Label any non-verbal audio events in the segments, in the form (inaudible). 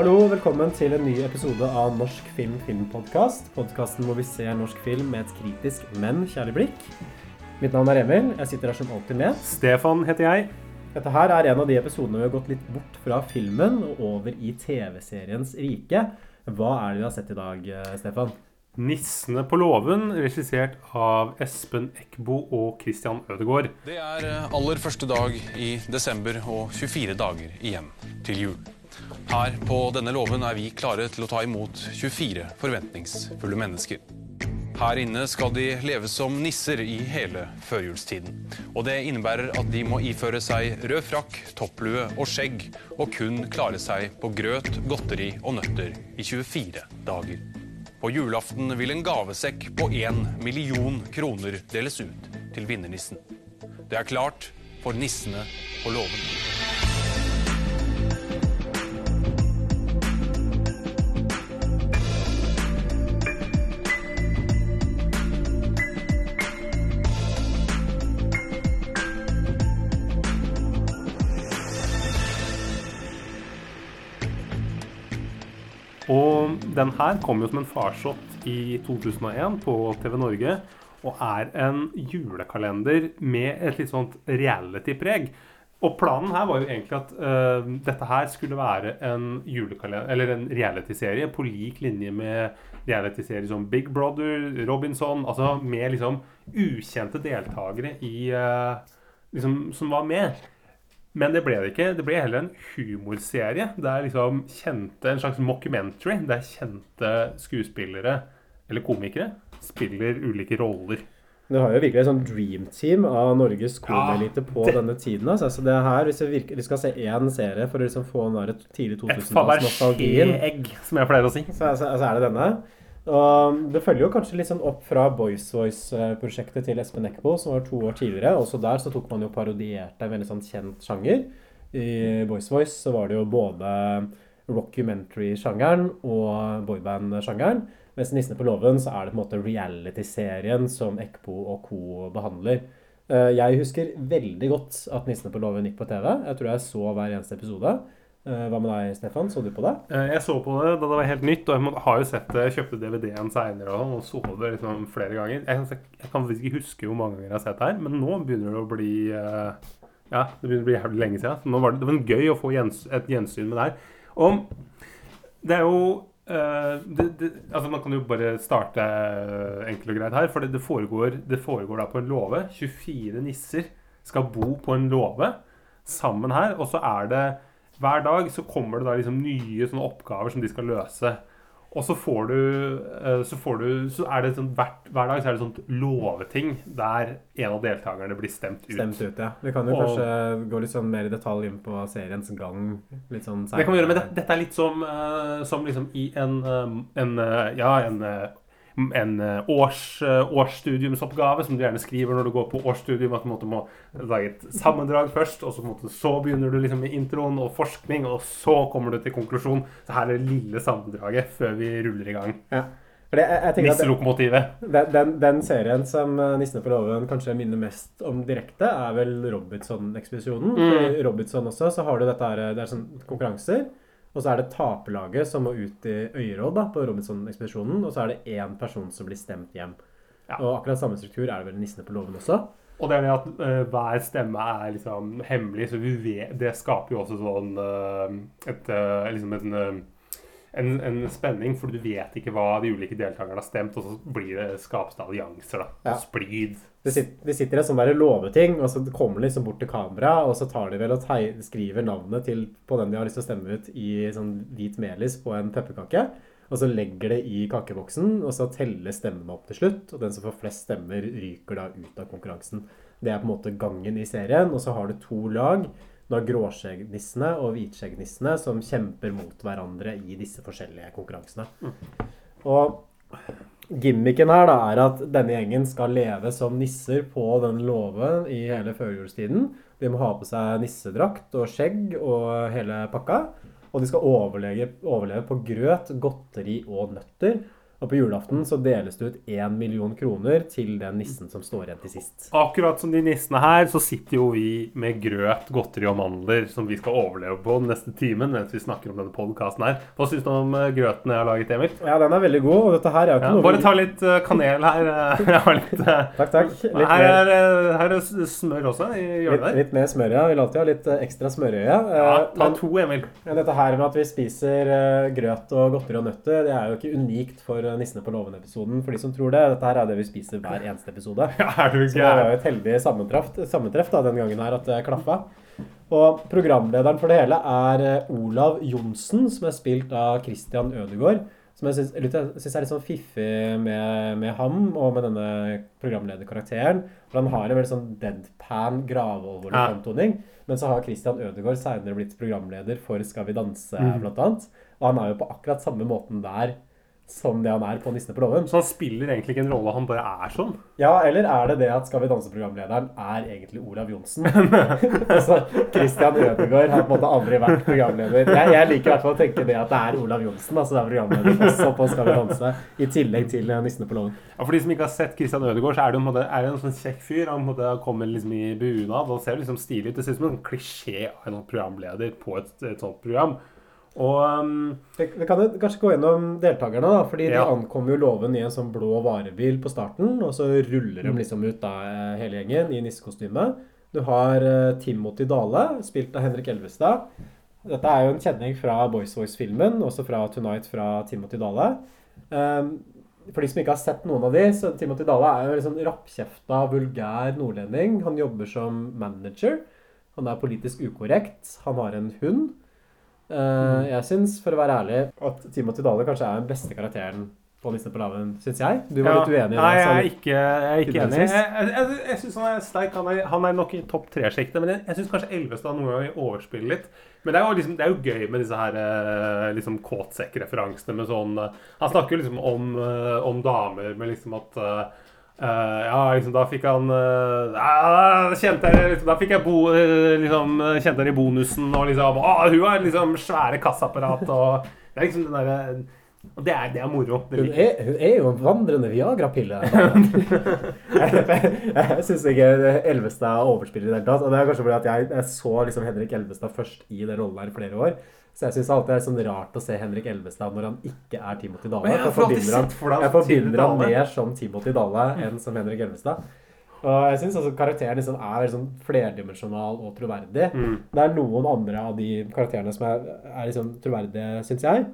Hallo, velkommen til en ny episode av Norsk film filmpodkast. Podkasten hvor vi ser norsk film med et kritisk, men kjærlig blikk. Mitt navn er Emil. Jeg sitter her som alltid med. Stefan heter jeg. Dette her er en av de episodene vi har gått litt bort fra filmen og over i TV-seriens rike. Hva er det vi har sett i dag, eh, Stefan? 'Nissene på låven', regissert av Espen Eckbo og Christian Ødegaard. Det er eh, aller første dag i desember og 24 dager igjen til jul. Her på denne låven er vi klare til å ta imot 24 forventningsfulle mennesker. Her inne skal de leve som nisser i hele førjulstiden. Og det innebærer at de må iføre seg rød frakk, topplue og skjegg, og kun klare seg på grøt, godteri og nøtter i 24 dager. På julaften vil en gavesekk på én million kroner deles ut til vinnernissen. Det er klart for nissene på låven. Og den her kom jo som en farsott i 2001 på TV Norge. Og er en julekalender med et litt sånt reality-preg. Og planen her var jo egentlig at uh, dette her skulle være en julekalender, eller en reality-serie på lik linje med reality-serier som Big Brother, Robinson. Altså med liksom ukjente deltakere i uh, liksom, som var med. Men det ble det ikke. Det ble heller en humorserie. Det er liksom kjente, en slags mockumentary der kjente skuespillere, eller komikere, spiller ulike roller. Du har jo virkelig et sånn dream team av Norges komielite på det- denne tiden. Altså. Så det her, hvis vi virkelig skal se én serie for å liksom få den der tidlig 2000-tallsnostalgien Fabergé-egg, som jeg pleier å si. så, altså, så er det denne. Og det følger jo kanskje litt sånn opp fra Boys Voice-prosjektet til Espen Eckbo, som var to år tidligere. Også der så tok man jo parodiert en veldig sånn kjent sjanger. I Boys Voice så var det jo både rockumentary-sjangeren og boyband-sjangeren. Mens 'Nissene på låven' så er det på en måte reality-serien som Eckbo og co. behandler. Eh, Jeg husker veldig godt at 'Nissene på låven' gikk på TV. Jeg tror jeg så hver eneste episode. Eh, Hva med deg, Stefan? Så du på det? Eh, Jeg så på det da det var helt nytt, og jeg har jo sett det. Kjøpte DVD-en seinere og, så det liksom flere ganger. Kan- jeg kan faktisk ikke huske hvor mange ganger jeg har sett det her, men nå begynner det å bli eh, Ja, det begynner å bli jævlig lenge siden. Så nå var det, det var gøy å få gjens, et gjensyn med det her. Og det er jo det, det, altså Man kan jo bare starte enkelt og greit her. For det, foregår, det foregår da på en låve. 24 nisser skal bo på en låve sammen her. Og så er det hver dag så kommer det da liksom nye sånne oppgaver som de skal løse. Og så får du eh, Så, får du, så er det sånn hvert, hver dag så er det sånt låveting der en av deltakerne blir stemt ut. Stemt ut, ja. Vi kan jo Og- kanskje gå litt sånn mer i detalj inn på seriens gang. Litt sånn Det kan vi gjøre, men dette, dette er litt som, eh, som liksom i en, eh, en Ja, en, en eh, års, eh, årsstudiumsoppgave som du gjerne skriver når du går på årsstudium. At du må lage et sammendrag først, og så, måte, så begynner du liksom med introen og forskning, og så kommer du til konklusjon. Så her er det lille sammendraget før vi ruller i gang. Ja. For jeg, jeg Nisselokomotivet. den, den, den serien som eh, 'Nissene på låven' kanskje minner mest om direkte, er vel Robinson-ekspedisjonen. Mm. I Robinson også så har du dette her, det er sånn konkurranser. Og så er det taperlaget som må ut i øyeråd da, på Robinson-ekspedisjonen. Og så er det én person som blir stemt hjem. Ja. Og akkurat samme struktur er det vel 'Nissene på låven' også. Og det det at uh, hver stemme er liksom hemmelig, så vi vet, det skaper jo også sånn uh, et, uh, liksom en, en, en spenning, for du vet ikke hva de ulike deltakerne har stemt, og så blir det skapes det allianser, da. Ja. Splid. De sitter, de sitter i et sånt der låveting, og så kommer de liksom bort til kamera, og så tar de vel og skriver navnet til, på den de har lyst til å stemme ut, i sånn hvit melis på en pepperkake. Og så legger det i kakeboksen, og så teller stemmene opp til slutt. Og den som får flest stemmer, ryker da ut av konkurransen. Det er på en måte gangen i serien. Og så har du to lag. Du har gråskjeggnissene og hvitskjeggnissene som kjemper mot hverandre i disse forskjellige konkurransene. Og Gimmicken her da er at denne gjengen skal leve som nisser på den låven i hele førjulstiden. De må ha på seg nissedrakt og skjegg og hele pakka. Og de skal overleve, overleve på grøt, godteri og nøtter. Og på julaften så deles det ut én million kroner til den nissen som står igjen til sist. Akkurat som de nissene her, så sitter jo vi med grøt, godteri og mandler som vi skal overleve på den neste timen mens vi snakker om denne podkasten her. Hva syns du om eh, grøten jeg har laget, Emil? Ja, den er veldig god, og dette her er jo ikke Ja, noe bare ta litt eh, kanel her. eh, (laughs) Jeg har litt Takk, takk. Litt her, er, her er smør også i hjørnet der. litt mer smør, ja. Vi Vil alltid ha litt ekstra smørøye. Ja, ta men- to, Emil. Dette her med at vi spiser grøt og godteri og nøtter, det er jo ikke unikt for Nissene på låven-episoden. For de som tror det, dette her er det vi spiser hver eneste episode. (laughs) Ja, er du Så det var jo et heldig sammentreff, da, den gangen her at det klaffa. Og programlederen for det hele er eh, Olav Johnsen, som er spilt av Christian Ødegaard. Som jeg syns er litt sånn fiffig med, med ham og med denne programlederkarakteren. For han har en veldig sånn deadpan, gravalvorlig Ja. framtoning. Men så har Christian Ødegaard senere blitt programleder for Skal vi danse, mm. blant annet. Og han er jo på akkurat samme måten der som det han er på Nissene på låven. Så han spiller egentlig ikke en rolle, han bare er sånn? Ja, eller er det det at Skal vi danse-programlederen er egentlig Olav Johnsen? (laughs) altså, Christian Ødegaard har på en måte aldri vært programleder. Jeg, jeg liker i hvert fall å tenke det at det er Olav Johnsen altså det er programleder også på Skal vi danse, i tillegg til eh, Nissene på låven. Ja, For de som ikke har sett Christian Ødegaard, så er det en, måte, er det en sånn kjekk fyr. Han måte kommer liksom i bunad og ser liksom stilig ut. Det ser ut som en klisjé av en programleder på et, et sånt program. Og Vi vi kan kanskje gå gjennom deltakerne, da, fordi de ankom ankommer jo låven i en sånn blå varebil på starten, og så ruller de liksom ut da eh, hele gjengen i nissekostyme. Du har uh, Timothy Dale, spilt av Henrik Elvestad. Dette er jo en kjenning fra Boys Voice-filmen, også fra Tonight fra Timothy Dale. Um, for de som ikke har sett noen av de, så Timothy Dale er jo en sånn rappkjefta, vulgær nordlending. Han jobber som manager. Han er politisk ukorrekt. Han har en hund. Eh, jeg syns, for å være ærlig, at Timothy Dale kanskje er den beste karakteren på Nissene på laven, syns jeg. Du var ja, litt uenig Nei, jeg er ikke, jeg er ikke enig. Jeg, jeg, jeg, jeg syns han er sterk. Han er, han er nok i topp tre-sjiktet. Men jeg, jeg syns kanskje Elvestad noen ganger overspiller litt. Men det er jo, liksom, det er jo gøy med disse her eh, liksom kåtsekk-referansene med sånn eh, Han snakker jo liksom om, om damer med liksom at eh, ja, liksom da fikk han uh, kjente jeg, liksom, Da fikk jeg bo, eh, liksom, kjente jeg i bonusen og liksom Å, hun har liksom svære kassaapparat og Det er liksom den derre Og det er, det er moro. Det Hun er, hun er jo en vandrende Viagra-pille. (laughs) jeg jeg syns ikke Elvestad overspiller i det hele tatt. Og det er kanskje fordi at jeg, jeg så liksom Henrik Elvestad først i den rollen her i flere år. Så jeg syns alltid det er sånn rart å se Henrik Elvestad når han ikke er Timothy Dale. Jeg forbinder han, jeg forbinder han mer som Timothy Dale enn som Henrik Elvestad. Og jeg syns også karakteren liksom er sånn flerdimensjonal og troverdig. Mm. Det er noen andre av de karakterene som er, er liksom troverdige, syns jeg.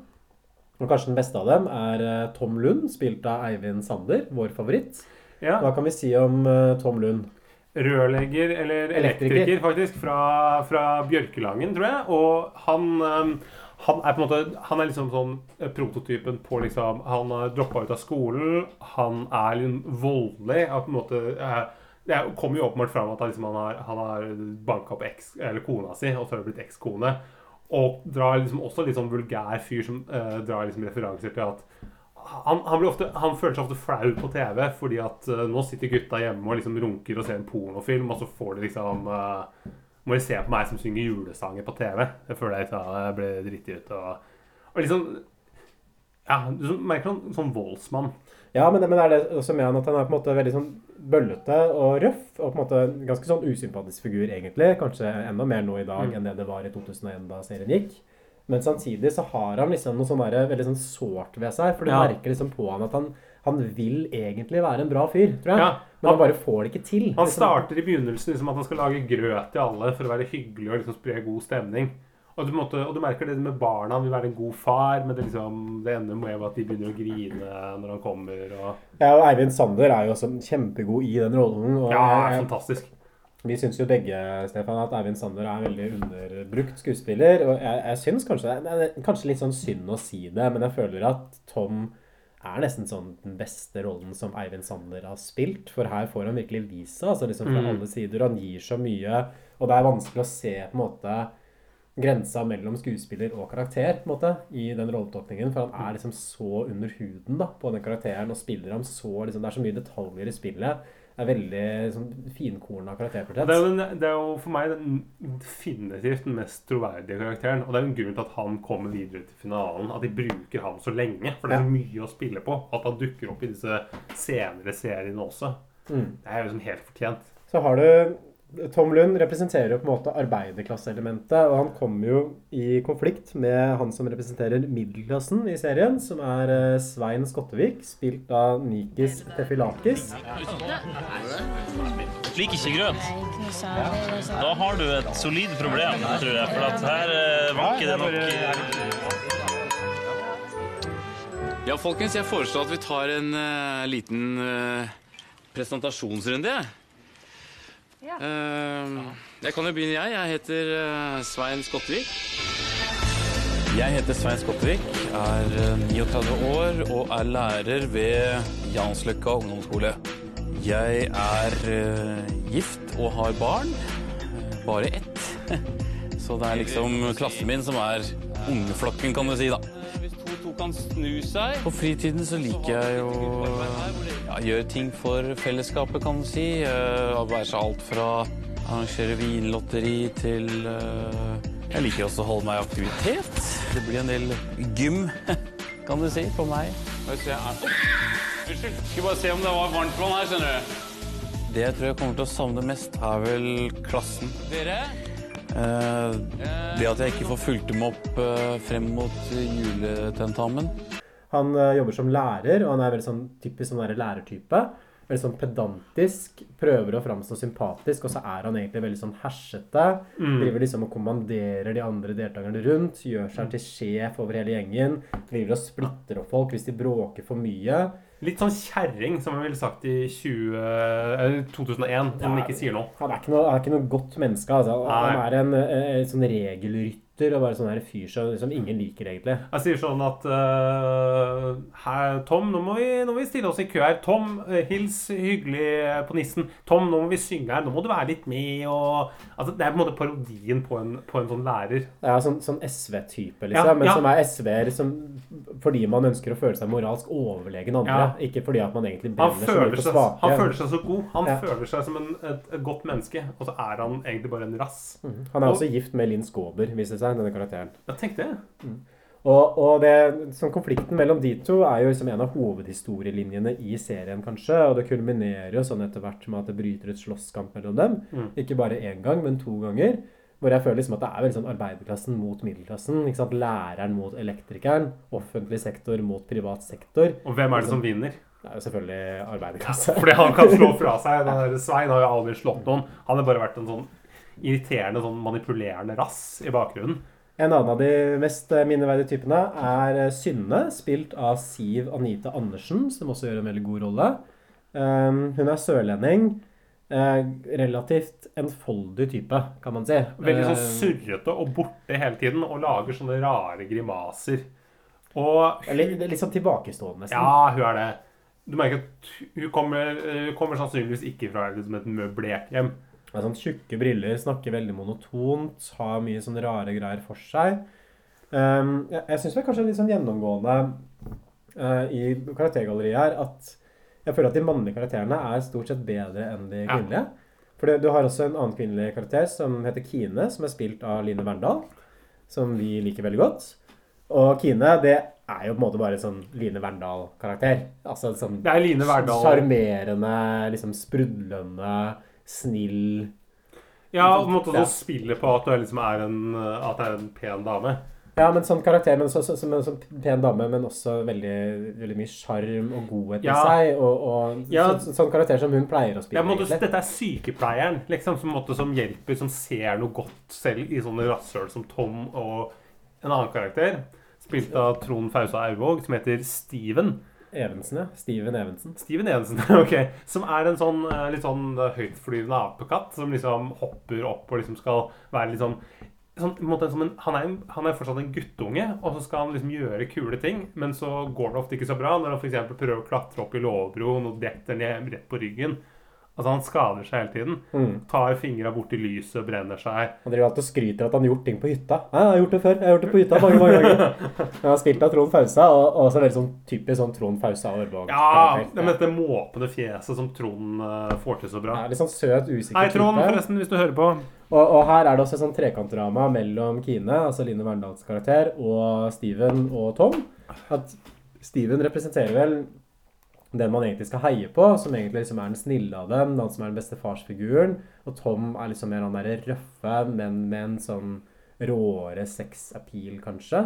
Og kanskje den beste av dem er eh, Tom Lund, spilt av Eivind Sander, vår favoritt. Ja. Hva kan vi si om eh, Tom Lund? Rørlegger, eller Elektriker. elektriker, faktisk, fra, fra Bjørkelangen, tror jeg. Og han, han er på en måte Han er liksom sånn eh, prototypen på liksom Han har droppa ut av skolen. Han er liksom voldelig. Er på en måte Det er- kommer jo åpenbart fram at han, liksom, han har, han har banka opp eks, eller kona si, og så har det blitt ekskone. Og drar liksom også litt sånn vulgær fyr som eh, drar liksom referanser til at han, han, blir ofte, han føler seg ofte flau på TV fordi at uh, nå sitter gutta hjemme og liksom runker og ser en pornofilm, og så får de liksom uh, Må de se på meg som synger julesanger på TV. Jeg føler jeg, jeg ble driti ut. Og, og liksom Ja, du merker han sånn voldsmann. Ja, men, men er det også med han at han er på en måte veldig sånn bøllete og røff, og på en måte ganske sånn usympatisk figur, egentlig. Kanskje enda mer nå i dag Mm. enn det det var i 2001 da serien gikk. Men samtidig så har han liksom noe sånn der, veldig sånn sårt ved seg, for du Ja. merker liksom på han at han, han vil egentlig være en bra fyr, tror jeg. Ja, Men han bare får det ikke til. han Liksom. starter i begynnelsen liksom at han skal lage grøt til alle for å være hyggelig og liksom spre god stemning. Og du, måtte, og du merker det med barna. Han vil være en god far, men det, liksom, det ender med at de begynner å grine når han kommer. Og, Ja, og Eivind Sander er jo også kjempegod i den rollen. Og ja, fantastisk. Vi syns jo begge Stefan, at Eivind Sander er en veldig underbrukt skuespiller. Og jeg, jeg syns kanskje Det er kanskje litt sånn synd å si det, men jeg føler at Tom er nesten sånn den beste rollen som Eivind Sander har spilt. For her får han virkelig visa, altså liksom fra Mm. alle sider. Han gir så mye, og det er vanskelig å se på en måte grensa mellom skuespiller og karakter på en måte, i den rolletolkningen. For han er liksom så under huden da, på den karakteren og spiller ham så liksom, Det er så mye detaljer i spillet. Det er veldig sånn, finkorna karakterportrett. Det er, den- det er jo for meg den definitivt den mest troverdige karakteren. Og det er jo en grunn til at han kommer videre til finalen. At de bruker ham så lenge. For det er mye å spille på. At han dukker opp i disse senere seriene også. Mm. Det er jo liksom helt fortjent. Så har du Tom Lund representerer jo på en måte arbeiderklasseelementet, og han kommer jo i konflikt med han som representerer middelklassen i serien, som er eh, Svein Skottevik, spilt av Nikis Tefilakis. liker ikke grøt. Da har du et solid problem, tror jeg. For at her vanker det nok eh, Ja, folkens, jeg foreslår at vi tar en uh, liten uh, presentasjonsrunde. jeg. Eh, jeg kan jo begynne, jeg. Jeg heter eh, Svein Skottvik. Jeg heter Svein Skottvik, er eh, 39 år og er lærer ved Jansløkka ungdomsskole. Jeg er eh, gift og har barn. Eh, Bare ett. (laughs) Så det er liksom klassen min som er ungeflokken, kan du si, da. Kan snu seg På fritiden så liker jeg å ja, gjøre ting for fellesskapet, kan du si. Uh, være seg alt fra arrangere vinlotteri til uh, Jeg liker også å holde meg i aktivitet. Det blir en del gym, (laughs) kan du si, på meg. Unnskyld. Skulle bare se om det var varmtvann her, skjønner du. Det jeg tror jeg kommer til å savne mest, er vel klassen. Dere? Eh, det at jeg ikke får fulgt dem opp eh, frem mot juletentamen. Han eh, jobber som lærer, og han er veldig sånn typisk sånn lærertype. Veldig sånn pedantisk, prøver å framstå sympatisk, og så er han egentlig veldig sånn hersete. Driver liksom og kommanderer de andre deltakerne rundt, gjør seg til sjef over hele gjengen. Driver og splitter opp folk hvis de bråker for mye. Litt sånn kjerring, som jeg ville sagt i 20, eh, 2001, som han ikke sier nå. Han er ikke noe, er ikke noe godt menneske. Altså. Han Nei. er en eh, sånn regelrytter og bare sånn her fyr som, liksom ingen liker, egentlig. Jeg sier sånn at uh, her, Tom, nå må, vi, nå må vi stille oss i kø her. Tom, eh, hils hyggelig på nissen. Tom, nå må vi synge her. Nå må du være litt med. Og, altså, det er på en måte parodien på en, på en sånn lærer. Ja, sånn, sånn SV-type, liksom. Ja, men ja. som er SV-er fordi man ønsker å føle seg moralsk overlegen andre. Ja. Ikke fordi at man egentlig brenner så mye på svake. han føler seg så god. Han føler seg som en, et, et godt menneske, og så er han egentlig bare en rass. Han er også gift med Linn Skåber, viser det seg, denne karakteren. Ja, tenk det. Og, og det, sånn konflikten mellom de to er jo liksom en av hovedhistorielinjene i serien, kanskje. Og det kulminerer jo sånn etter hvert med at det bryter ut slåsskamp mellom dem. Mm. Ikke bare én gang, men to ganger. Hvor jeg føler liksom at det er veldig sånn arbeiderklassen mot middelklassen. Læreren mot elektrikeren. Offentlig sektor mot privat sektor. Og hvem er det som vinner? Det er jo selvfølgelig arbeiderklasse. (laughs) Fordi han kan slå fra seg. Den der Svein har jo aldri slått noen. Han har bare vært en sånn irriterende, sånn manipulerende rass i bakgrunnen. En annen av de mest eh, minneverdige typene er eh, Synne, spilt av Siv Anita Andersen, som også gjør en veldig god rolle. Um, hun er sørlending. eh, relativt enfoldig type, kan man si. Veldig sånn surrete og borte hele tiden, og lager sånne rare grimaser. Og litt, litt sånn tilbakestående, nesten. ja, hun er det. Du merker at hun kommer, hun kommer sannsynligvis ikke fra liksom et møblert hjem. Med sånn tjukke briller, snakker veldig monotont, har mye sånne rare greier for seg. Um, jeg jeg syns kanskje litt sånn gjennomgående uh, i karaktergalleriet her at jeg føler at de mannlige karakterene er stort sett bedre enn de Ja. For du har også en annen kvinnelig karakter som heter Kine, som er spilt av Line Verndal. Som vi liker veldig godt. Og Kine, det er jo på en måte bare sånn Line Verndal-karakter. Altså sånn er. Sjarmerende, liksom sprudlende, snill Ja, på en måte Ja. så spiller på at du liksom er en, at det er en pen dame. Ja, men sånn karakter, men så, så, som en sånn pen dame, men også veldig, veldig mye sjarm og godhet i Ja. seg. Og, og Ja. så, sånn karakter som hun pleier å spille. Ja, en måte, dette er sykepleieren liksom, som, på måte, som hjelper, som ser noe godt selv i sånne rasshøl som Tom og en annen karakter, spilt av Trond Fausa Aurvåg, som heter Steven. Evensen, ja. Steven Evensen. Steven Evensen, (laughs) ok. Som er en sånn eh, litt sånn eh, høytflyvende apekatt som liksom hopper opp og liksom skal være litt sånn Sånn, en han, er, han er fortsatt en guttunge, og så skal han liksom gjøre kule ting, men så går det ofte ikke så bra når han f.eks. prøver å klatre opp i låvebroen og detter ned rett på ryggen. Altså Han skader seg hele tiden. Mm. Tar fingra borti lyset, brenner seg. Han driver alltid og skryter at han har gjort ting på hytta. Ja, jeg har gjort det før. Jeg har gjort det på hytta mange mange ganger. (laughs) Han har spilt av Trond Fausa, og og er veldig sånn typisk sånn Trond Fausa Aarvåg. Ja, det med dette måpende fjeset som Trond uh, får til så bra. Ja, litt sånn søt, usikker Hei, Trond, type. forresten, hvis du hører på. Og, og her er det også et sånn trekantdrama mellom Kine, altså Line Verndals karakter, og Steven og Tom. At Steven representerer vel den man egentlig skal heie på, som egentlig liksom er den snille av dem, den som er den beste farsfiguren. Og Tom er liksom mer han derre røffe, men med en sånn råere sex-appeal, kanskje.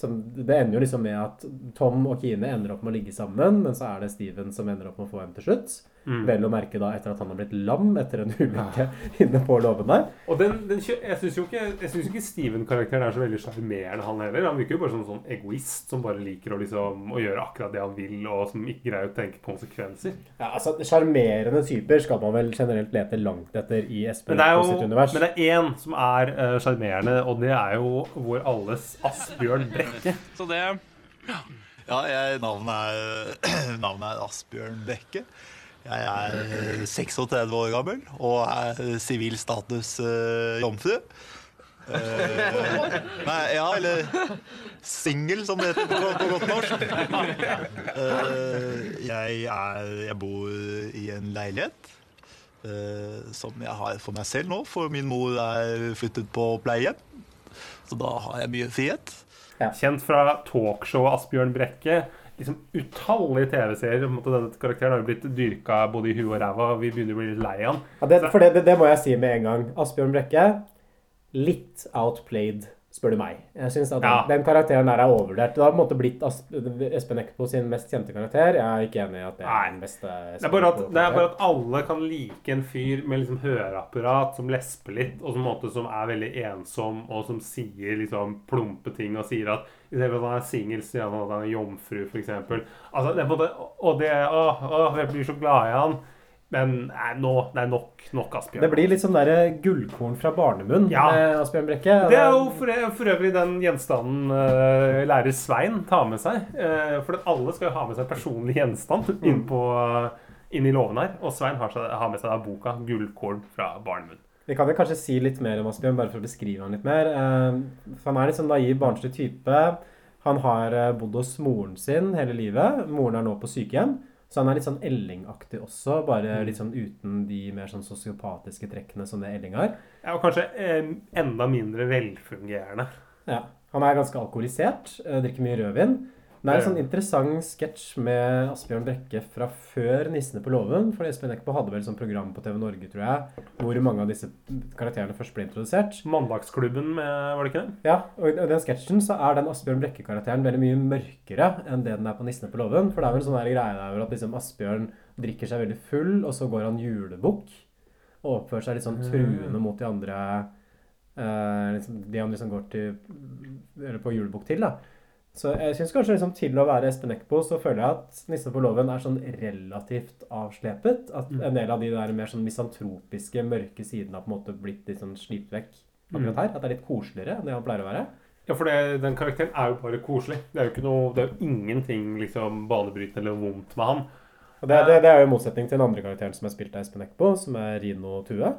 Som, det ender jo liksom med at Tom og Kine ender opp med å ligge sammen, men så er det Steven som ender opp med å få henne til slutt. Mm. Vel å merke da etter at han har blitt lam etter en ulykke (laughs) inne på låven der. Og den, den, jeg syns jo ikke, jeg synes ikke Steven-karakteren er så veldig sjarmerende, han heller. Han virker jo bare som en sånn egoist som bare liker å, liksom, å gjøre akkurat det han vil, og som ikke greier å tenke konsekvenser. Ja, altså Sjarmerende typer skal man vel generelt lete langt etter i Espen jo sitt univers. men det er én som er sjarmerende, uh, og det er jo vår alles Asbjørn Brekke. Så det Ja, jeg, navnet, er, (clears throat) navnet er Asbjørn Bekke. Jeg er eh, 36 år gammel og er sivil status uh, jomfru. Uh, nei, ja, eller singel, som det heter på, på godt norsk. Uh, jeg, er, jeg bor i en leilighet eh, som jeg har for meg selv nå, for min mor er flyttet på pleiehjem. Så da har jeg mye frihet. Kjent fra talkshowet Asbjørn Brekke. Liksom Utallige TV-serier. Denne karakteren har jo blitt dyrka både i huet og ræva. og Vi begynner å bli litt lei av han. Ja, det, for det, det, det må jeg si med en gang. Asbjørn Brekke, litt outplayed, spør du meg. Jeg synes at Ja. Den karakteren der er overvurdert. Det har på en måte blitt Espen Eckbo sin mest kjente karakter. Jeg er ikke enig i at det er den beste Det er, bare at, det er bare at alle kan like en fyr med liksom høreapparat som lesper litt, og som, måte, som er veldig ensom, og som sier liksom plumpe ting og sier at i stedet for at han er singel, sier han at han er jomfru, f.eks. Altså, det er på en måte, og det å, å, jeg blir så glad i han. Men nei, nå, det er nok, nok Asbjørn. Det blir litt sånn der gullkorn fra barnemunn Ja. med Asbjørn Brekke. Det er jo for, for øvrig den gjenstanden uh, lærer Svein tar med seg. Uh, for alle skal jo ha med seg personlig gjenstand inn, på, uh, inn i låven her. Og Svein har, har med seg da boka 'Gullkorn fra barnemunn'. Vi kan jo kanskje si litt mer om Asbjørn, bare for å beskrive han litt mer. Eh, for han er litt sånn naiv, barnslig type. Han har eh, bodd hos moren sin hele livet. Moren er nå på sykehjem. Så han er litt sånn Elling-aktig også, bare litt sånn uten de mer sånn sosiopatiske trekkene som det Elling har. Ja, og kanskje eh, enda mindre velfungerende. Ja. Han er ganske alkoholisert, eh, drikker mye rødvin. Det er en sånn interessant sketsj med Asbjørn Brekke fra før 'Nissene på låven'. For Espen Eckbo hadde vel sånn program på TV Norge, tror jeg, hvor mange av disse karakterene først ble introdusert. Mandagsklubben med Var det ikke det? Ja, og i den sketsjen så er den Asbjørn Brekke-karakteren veldig mye mørkere enn det den er på 'Nissene på låven'. For det er vel en sånn greie der at liksom Asbjørn drikker seg veldig full, og så går han julebukk. Og oppfører seg litt sånn truende mot de andre eh, liksom, De han liksom går til Eller på julebukk til, da. Så jeg syns kanskje liksom til å være Espen Eckbo, så føler jeg at 'Nissen på låven' er sånn relativt avslepet. At en del av de der mer sånn misantropiske, mørke sidene har på en måte blitt litt sånn slipt vekk akkurat her. At det er litt koseligere enn det han pleier å være. Ja, for det, den karakteren er jo bare koselig. Det er jo ikke noe, det er jo ingenting liksom banebrytende eller vondt med han. Det, det, det er jo i motsetning til den andre karakteren som er spilt av Espen Eckbo, som er Rino Tue.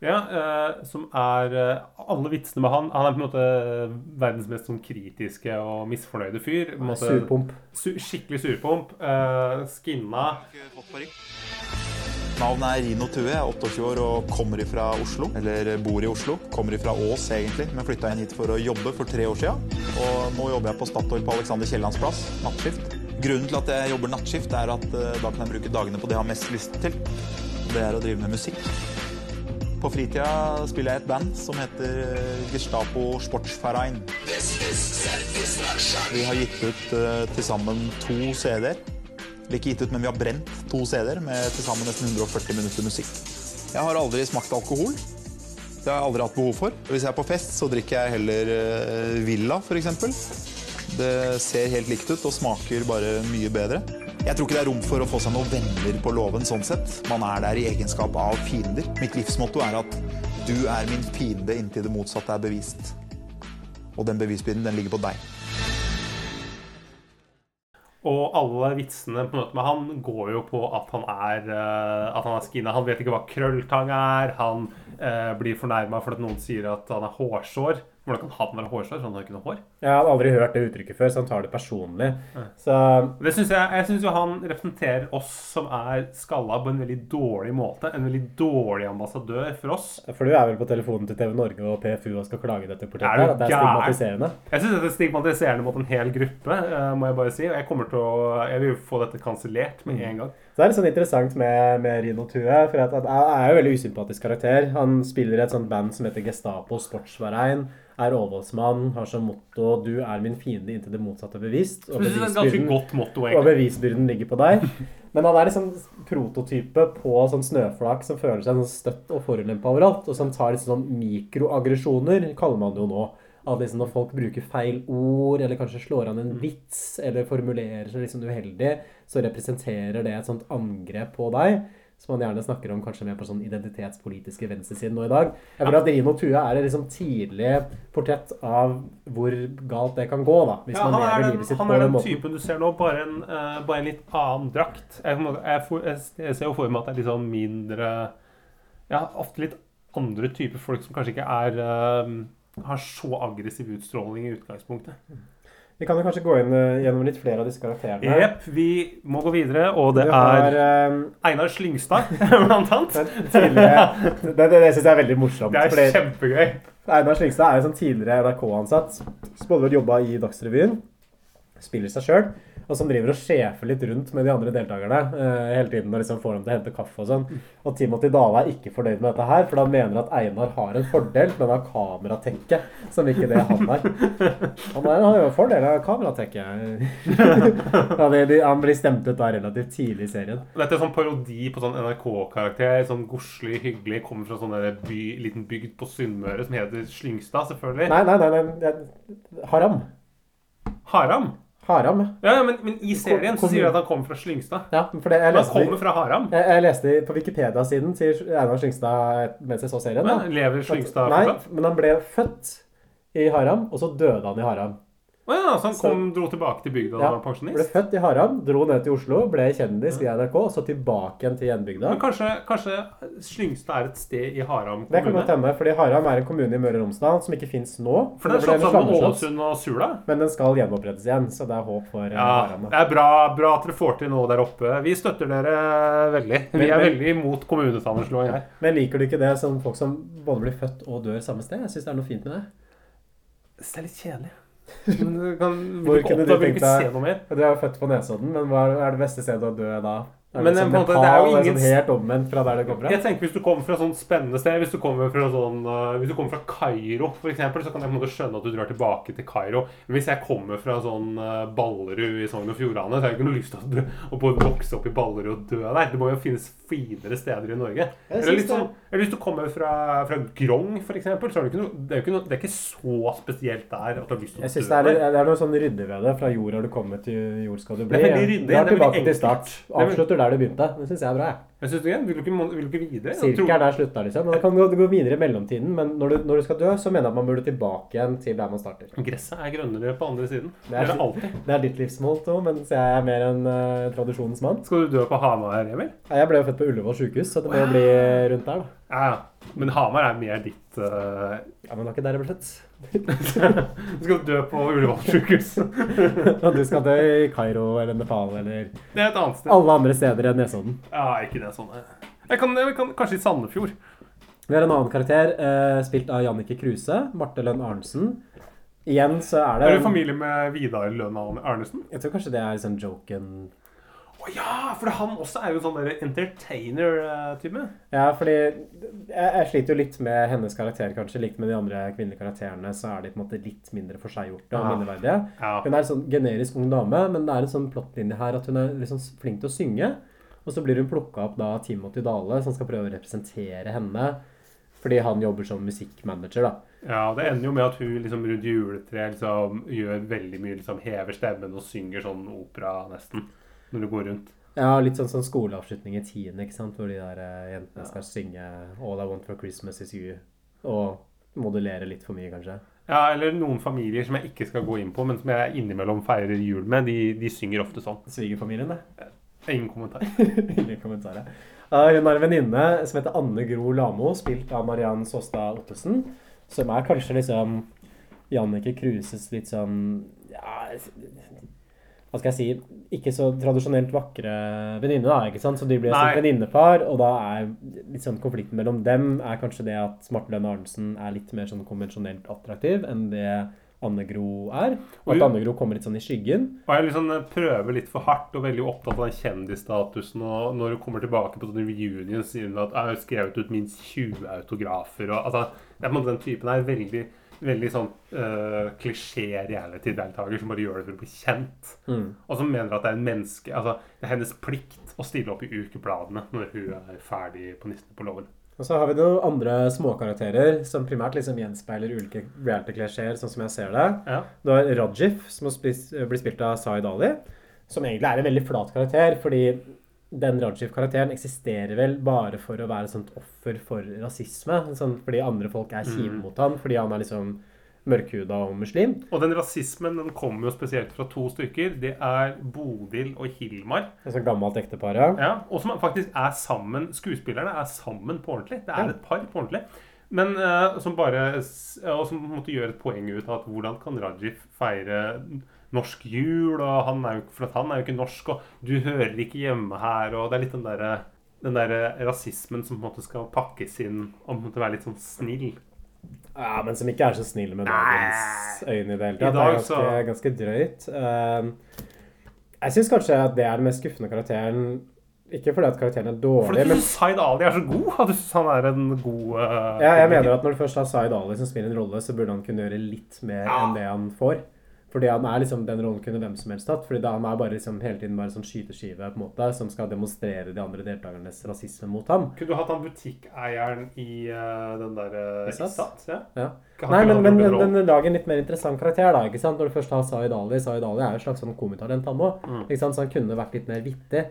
Ja, eh, som er eh, Alle vitsene med han Han er på en måte verdens mest sånn kritiske og misfornøyde fyr. På en måte- Surpomp. Su skikkelig surpomp. Eh, skinna. Navnet er Rino Tue, jeg er 28 år og kommer fra Oslo. Eller bor i Oslo. Kommer fra Ås egentlig, men flytta inn hit for å jobbe for tre år siden. Og nå jobber jeg på Statoil på Alexander Kiellands plass, nattskift. Grunnen til at jeg jobber nattskift, er at eh, da kan jeg bruke dagene på det jeg har mest lyst til. Det er å drive med musikk. På fritida spiller jeg et band som heter eh, Gestapo Sportsverein. Vi har gitt ut uh, til sammen to CD-er. Eller ikke gitt ut, men vi har brent to CD-er med til sammen nesten 140 minutter musikk. Jeg har aldri smakt alkohol. Det har jeg aldri hatt behov for. Hvis jeg er på fest, så drikker jeg heller uh, Villa, f.eks. Det ser helt likt ut og smaker bare mye bedre. Jeg tror ikke det er rom for å få seg noen venner på låven sånn sett. Man er der i egenskap av fiender. Mitt livsmotto er at du er min fiende inntil det motsatte er bevist. Og den bevisbyrden, den ligger på deg. Og alle vitsene på møte med han går jo på at han er eh, At han er skinna. Han vet ikke hva krølltang er. Han eh, blir fornærma fordi noen sier at han er hårsår. Hvordan kan han være hårsår? Så han har ikke noe hår. Jeg hadde aldri hørt det uttrykket før, så han tar det personlig. Så Det synes jeg, jeg syns jo han representerer oss som er skalla på en veldig dårlig måte. En veldig dårlig ambassadør for oss. For du er vel på telefonen til TV Norge og PFU og skal klage dette portrettet? det er stigmatiserende? Jeg syns dette er stigmatiserende mot en hel gruppe, eh, må jeg bare si. Jeg kommer til å Jeg vil jo få dette kansellert med en gang. Det er litt sånn interessant med, med Rino Tue, for at, at jeg er jo veldig usympatisk karakter. Han spiller i et sånt band som heter Gestapo Sportsverein, er overholdsmann, har som motto 'Du er min fiende inntil det motsatte bevisst'. Og bevisbyrden, motto, og bevisbyrden ligger på deg. (laughs) Men han er liksom prototype på sånn snøflak som føler seg sånn støtt og forulempa overalt, og som tar litt sånn mikroaggresjoner, kaller man det jo nå. At liksom når folk bruker feil ord, eller kanskje slår an en vits, eller formulerer seg liksom uheldig, så representerer det et sånt angrep på deg. Som man gjerne snakker om kanskje mer på sånn identitetspolitiske venstresiden nå i dag. Jeg føler at Rino Tue er et liksom tidlig portrett av hvor galt det kan gå, da. Hvis Ja, man er lever den, livet sitt han er den den typen du ser nå, bare en, uh, bare en litt annen drakt. Jeg, jeg, jeg, jeg ser jo for meg at det er litt sånn mindre Ja, ofte litt andre typer folk som kanskje ikke er eh, har så aggressiv utstråling i utgangspunktet. Vi kan jo kanskje gå inn eh, gjennom litt flere av disse karakterene. Jepp, vi må gå videre, og det har er eh, Einar Slyngstad, (laughs) blant annet. tidligere Det, det, det syns jeg er veldig morsomt. Det er kjempegøy. Einar Slyngstad er jo sånn tidligere NRK-ansatt. Som både jobba i Dagsrevyen, spiller seg sjøl, og som driver og sjefer litt rundt med de andre deltakerne eh, hele tiden og liksom får dem til å hente kaffe og sånn. Og Timothy Dale er ikke fornøyd med dette her, for han mener at Einar har en fordel, men har kameratekke, som ikke det han har. Han har jo en fordel av kameratekke. (laughs) Ja, det- de- han blir stemt ut da relativt tidlig i serien. Dette er sånn parodi på sånn NRK-karakter. Sånn godslig, hyggelig. Kommer fra sånn by, liten bygd på Sunnmøre som heter Slyngstad, selvfølgelig. Nei, nei, nei. nei. Haram. Haram. Haram, ja. Ja, men, men i serien så sier de at han kommer fra Slyngstad. ja. For det, jeg leste, han kommer fra Haram. jeg, jeg leste på Wikipedia-siden sier Einar Slyngstad mens jeg så serien. da. Men lever Slyngstad Nei, men han ble født i Haram, og så døde han i Haram. Å ja, så han Så- kom, dro tilbake til bygda da Ja, han var Ble født i Haram, dro ned til Oslo, ble kjendis i NRK, og så tilbake igjen til hjembygda. Men kanskje, kanskje Slyngstad er et sted i Haram kommune? Det kan godt hende, fordi Haram er en kommune i Møre og Romsdal som ikke fins nå. For det er slått sammen med Ålesund og Sula. Men den skal gjenopprettes igjen, så det er håp for eh, Ja, Haram. det er bra, bra at dere får til noe der oppe. Vi støtter dere veldig. Vi Men- er men- veldig imot kommunesammenslåing her. Men liker du ikke det som folk som både blir født og dør samme sted? Jeg syns det er noe fint med det. Det er litt kjedelig. (laughs) Men du kan Hvor kunne du tenkt deg-. Du er født på Nesodden, men hva er det beste stedet å dø da? Er Men, det som måte, Nepal, det er jo ingen- sånn helt omvendt fra der det kommer fra? Jeg tenker Hvis du kommer fra sånn spennende sted, hvis du kommer fra sånn uh, Hvis du kommer fra Kairo, eksempel, så kan jeg på en måte skjønne at du drar tilbake til Kairo. Men hvis jeg kommer fra sånn uh, Ballerud i Sogn og Fjordane, så har jeg ikke noe lyst til å, å både vokse opp i Ballerud og dø der. Det må jo finnes finere steder i Norge. Eller, sånn, eller hvis du kommer fra, fra Grong, eksempel, så er det ikke noe Det er ikke, noe, det er ikke så spesielt der at du har lyst til å Jeg synes dø det er, det er noe sånn ryddig ved det. Fra jord har du kommet, til jord skal du bli. Det er veldig ryddig, er veldig tilbake til start. Det er der du begynte. Det syns jeg er bra. jeg. Jeg synes det er, vil, du ikke, vil du ikke videre? Jeg Cirka tror- er der slutta, liksom. Men det kan gå, gå videre i mellomtiden. Men når du, når du skal dø, så mener jeg at man burde tilbake igjen til der man starter. Gresset er grønnere på andre siden. Det er det alltid. Det er ditt livsmål, Tom, mens jeg er mer en uh, tradisjonens mann. Skal du dø på Hamar, Emil? Nei, Jeg ble jo født på Ullevål sjukehus, så det må jo bli rundt der, da. Ja, ja. Men Hamar er mer ditt uh... Ja, Men det var ikke der jeg ble født. Du skal dø på Ullevål sykehus. Og du skal dø i Kairo eller Nepal eller Det er et annet sted. alle andre steder enn Nesodden. Ja, ikke det sånn. Jeg kan, jeg kan kanskje i Sandefjord. Vi har en annen karakter, eh, spilt av Jannicke Kruse. Marte Lønn Arnesen. Igjen så er det Er du i familie med Vidar Lønn Arnesen? Jeg tror kanskje det er liksom joken Å ja, for han også er jo sånn entertainer-type. Ja, fordi jeg, jeg sliter jo litt med hennes karakter, kanskje. Likt med de andre kvinnelige karakterene, så er de på en måte litt mindre forseggjorte og Ja. minneverdige. Ja. Hun er en sånn generisk ung dame, men det er en sånn plottlinje her at hun er liksom flink til å synge. Og så blir hun plukka opp da av Timothy Dale, som skal prøve å representere henne. Fordi han jobber som musikkmanager, da. ja, det ender jo med at hun liksom rundt juletreet liksom, gjør veldig mye, liksom hever stemmen og synger sånn opera nesten. Når du går rundt. Ja, litt sånn, sånn skoleavslutning i tiende, ikke sant? Hvor de der eh, jentene skal synge 'All I Want for Christmas Is You'. Og modellere litt for mye, kanskje. Ja, eller noen familier som jeg ikke skal gå inn på, men som jeg innimellom feirer jul med, de, de synger ofte sånn. Svigerfamilien, det. Ingen kommentar. (laughs) Ingen kommentarer. Uh, hun har en venninne som heter Anne Gro Lamo, spilt av Mariann Såstad Ottesen. Som er kanskje liksom Jannicke Kruses litt sånn ja, Hva skal jeg si Ikke så tradisjonelt vakre venninne, da. ikke sant? Så de blir et venninnepar, og da er litt sånn konflikten mellom dem er kanskje det at Marte Lønne Arnesen er litt mer sånn konvensjonelt attraktiv enn det Anne Gro er. Og at. Anne Gro kommer litt sånn i skyggen. Og jeg liksom prøver litt for hardt og veldig opptatt av den kjendisstatusen. Og når hun kommer tilbake på sånne reunion, sier hun at jeg har skrevet ut minst 20 autografer. Og, altså, den typen er veldig, veldig sånn uh, klisjé reality-deltaker som bare gjør det for å bli kjent. Mm. Og som mener at det er en menneske Altså, det er hennes plikt å stille opp i ukebladene når hun er ferdig på Nissene på låven. Og så har vi noen andre småkarakterer som primært liksom gjenspeiler ulike reality-klisjeer, sånn som jeg ser det. Ja. Du har Rajif, som blir spilt av Zaid Ali, som egentlig er en veldig flat karakter, fordi den Rajif-karakteren eksisterer vel bare for å være et sånt offer for rasisme. Sånn, fordi andre folk er kjipe mot han, fordi han er liksom mørkhuda og muslim. Og den rasismen den kommer jo spesielt fra to stykker. Det er Bodil og Hilmar. Et sånt gammelt ektepar, ja. Ja, og som faktisk er sammen Skuespillerne er sammen på ordentlig. Det er et par på ordentlig. Men uh, som bare Og som måtte gjøre et poeng ut av at hvordan kan Rajif feire norsk jul? Og han er jo, for han er jo ikke norsk, og du hører ikke hjemme her. Og det er litt den derre den der rasismen som på en måte skal pakkes inn og på en måte være litt sånn snill. Ja, men som ikke er så snill med dagens øyne i det hele tatt. Det er ganske, så- ganske drøyt. Ehm, jeg syns kanskje at det er den mest skuffende karakteren. Ikke fordi at karakteren er dårlig, du men Fordi Zaid Ali er så god? At du syns han er en god uh, ja, jeg mener at når du først har Zaid Ali som spiller en rolle, så burde han kunne gjøre litt mer Ja. enn det han får. Fordi han er liksom den rollen kunne hvem som helst tatt. Fordi da han er bare liksom hele tiden bare sånn skyteskive på en måte, som skal demonstrere de andre deltakernes rasisme mot ham. Kunne du hatt han butikkeieren i uh, den der uh, Isat? Ja. Ja. Nei, men, men den lager en litt mer interessant karakter, da. ikke sant? Når du først har Zaid Ali Zaid Ali er jo et slags sånn komitalent, han òg. Mm. Så han kunne vært litt mer vittig.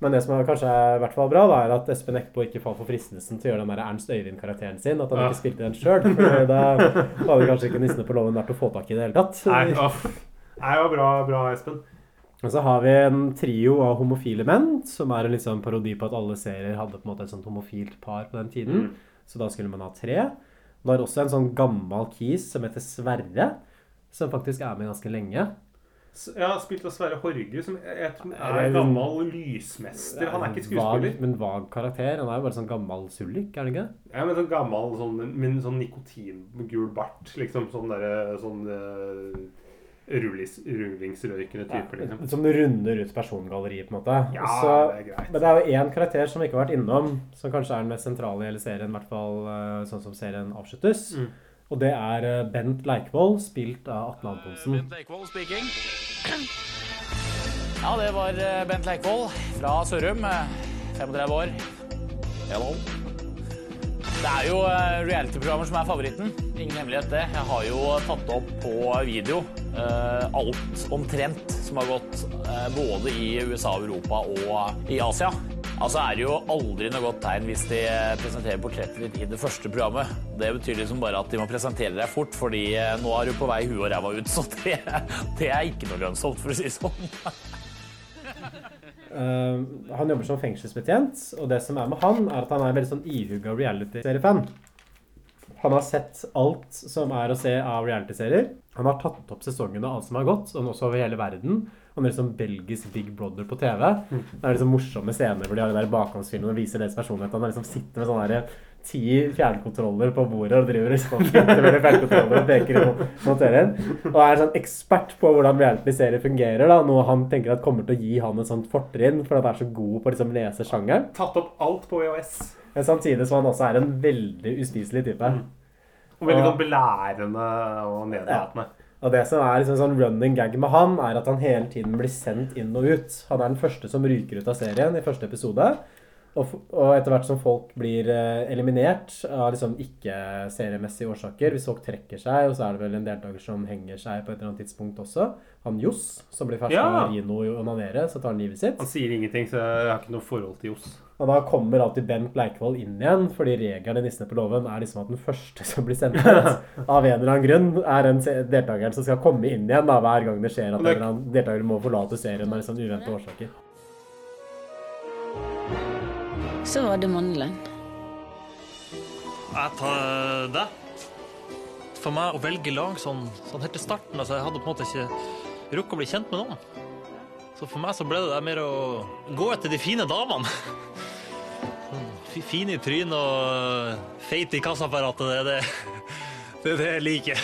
Men det som er kanskje er i hvert fall bra, da, er at Espen Eckbo ikke falt for fristelsen til å gjøre den der Ernst Øyvind-karakteren sin. At han Ja. ikke spilte den sjøl. Da hadde kanskje ikke Nissene på låven vært å få tak i det hele tatt. Nei, off. Nei, det var bra, bra, Espen. Og så har vi en trio av homofile menn, som er en sånn parodi på at alle serier hadde på en måte et sånt homofilt par på den tiden. Mm. Så da skulle man ha tre. Det er også en sånn gammel kis som heter Sverre, som faktisk er med ganske lenge. Har spilt av Sverre Horge, som jeg, tror Er gammel lysmester. Han er ikke skuespiller. Vag, men vag karakter. Han er jo bare sånn gammel sullik, er han ikke? Ja, men sånn gammel, sånn, men sånn nikotingul bart. Liksom sånn derre sånn uh, rullingsrøykende typer, liksom. Som runder ut persongalleriet, på en måte. Ja, Så- det er greit. men det er jo én karakter som vi ikke har vært innom, som kanskje er den mest sentrale i hele serien, i hvert fall eh, sånn som serien avsluttes. Mm. Og det er eh, Bent Leikvoll, spilt av Atle Antonsen. Bent Leikvoll speaking. (clears throat) Ja, det var eh, Bent Leikvoll fra Sørum. eh, 35 år. Hello. Det er jo eh, reality-programmer som er favoritten. Ingen hemmelighet det. Jeg har jo tatt opp på video eh, alt omtrent som har gått eh, både i USA, Europa og i Asia. Altså er det jo aldri noe godt tegn hvis de presenterer portrettet ditt i det første programmet. Det betyr liksom bare at de må presentere deg fort, fordi eh, nå er du på vei huet og ræva ut. Så det, (laughs) det er ikke noe lønnsomt, for å si det sånn. Uh, (laughs) han jobber som fengselsbetjent, og det som er med han, er at han er veldig sånn ihuga reality-seriefan. Han har sett alt som er å se av reality-serier. Han har tatt opp sesongene av alt som har gått, og også over hele verden. Han er sånn belgisk Big Brother på TV. Det er liksom morsomme scener hvor de har den der bakgrunnsfilmen og viser deres personlighet. Han liksom sitter med sånne der ti fjernkontroller på bordet og driver liksom fjernkontroller og peker i mo- Og er sånn ekspert på hvordan reality-serier fungerer. da, Noe han tenker at kommer til å gi han et sånt fortrinn for at han er så god på å liksom lese sjangeren. Tatt opp alt på VHS. Men samtidig som han også er en veldig uspiselig type. Og veldig Ja. sånn belærende og nedlatende. Og det som er liksom sånn running gag med han, er at han hele tiden blir sendt inn og ut. Han er den første som ryker ut av serien i første episode. Og, og etter hvert som folk blir eh, eliminert av liksom ikke-seriemessige årsaker Hvis folk trekker seg, og så er det vel en deltaker som henger seg på et eller annet tidspunkt også. Han Johs, som blir ferska Ja. av Rino i onanere, så tar han livet sitt. Han sier ingenting, så jeg har ikke noe forhold til Johs. Og da kommer alltid Bent Leikvoll inn igjen, fordi regelen i Nissene på låven er liksom at den første som blir sendt ut, (laughs) av en eller annen grunn, er den deltakeren som skal komme inn igjen da, hver gang det skjer at en eller annen deltaker må forlate serien av liksom uventede årsaker. Så var det mandelen. Jeg tar det. For meg å velge lag sånn, sånn helt til starten altså Jeg hadde på en måte ikke rukket å bli kjent med noen. Så for meg så ble det mer å gå etter de fine damene. Fin Fine i trynet og feit i kassaapparatet. Det er det, det, er det jeg liker.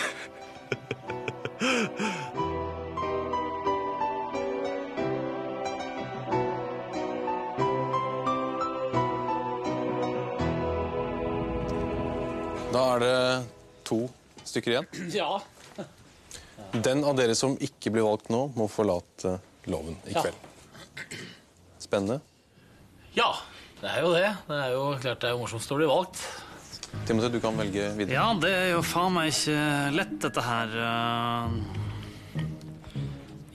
To stykker igjen. (clears throat) Ja. Den av dere som ikke blir valgt nå, må forlate loven i Ja. kveld. Spennende. ja, det er jo det. Det er jo klart det er morsomst å bli valgt. Timothy, du kan velge videre. Ja, det er jo faen meg ikke lett, dette her.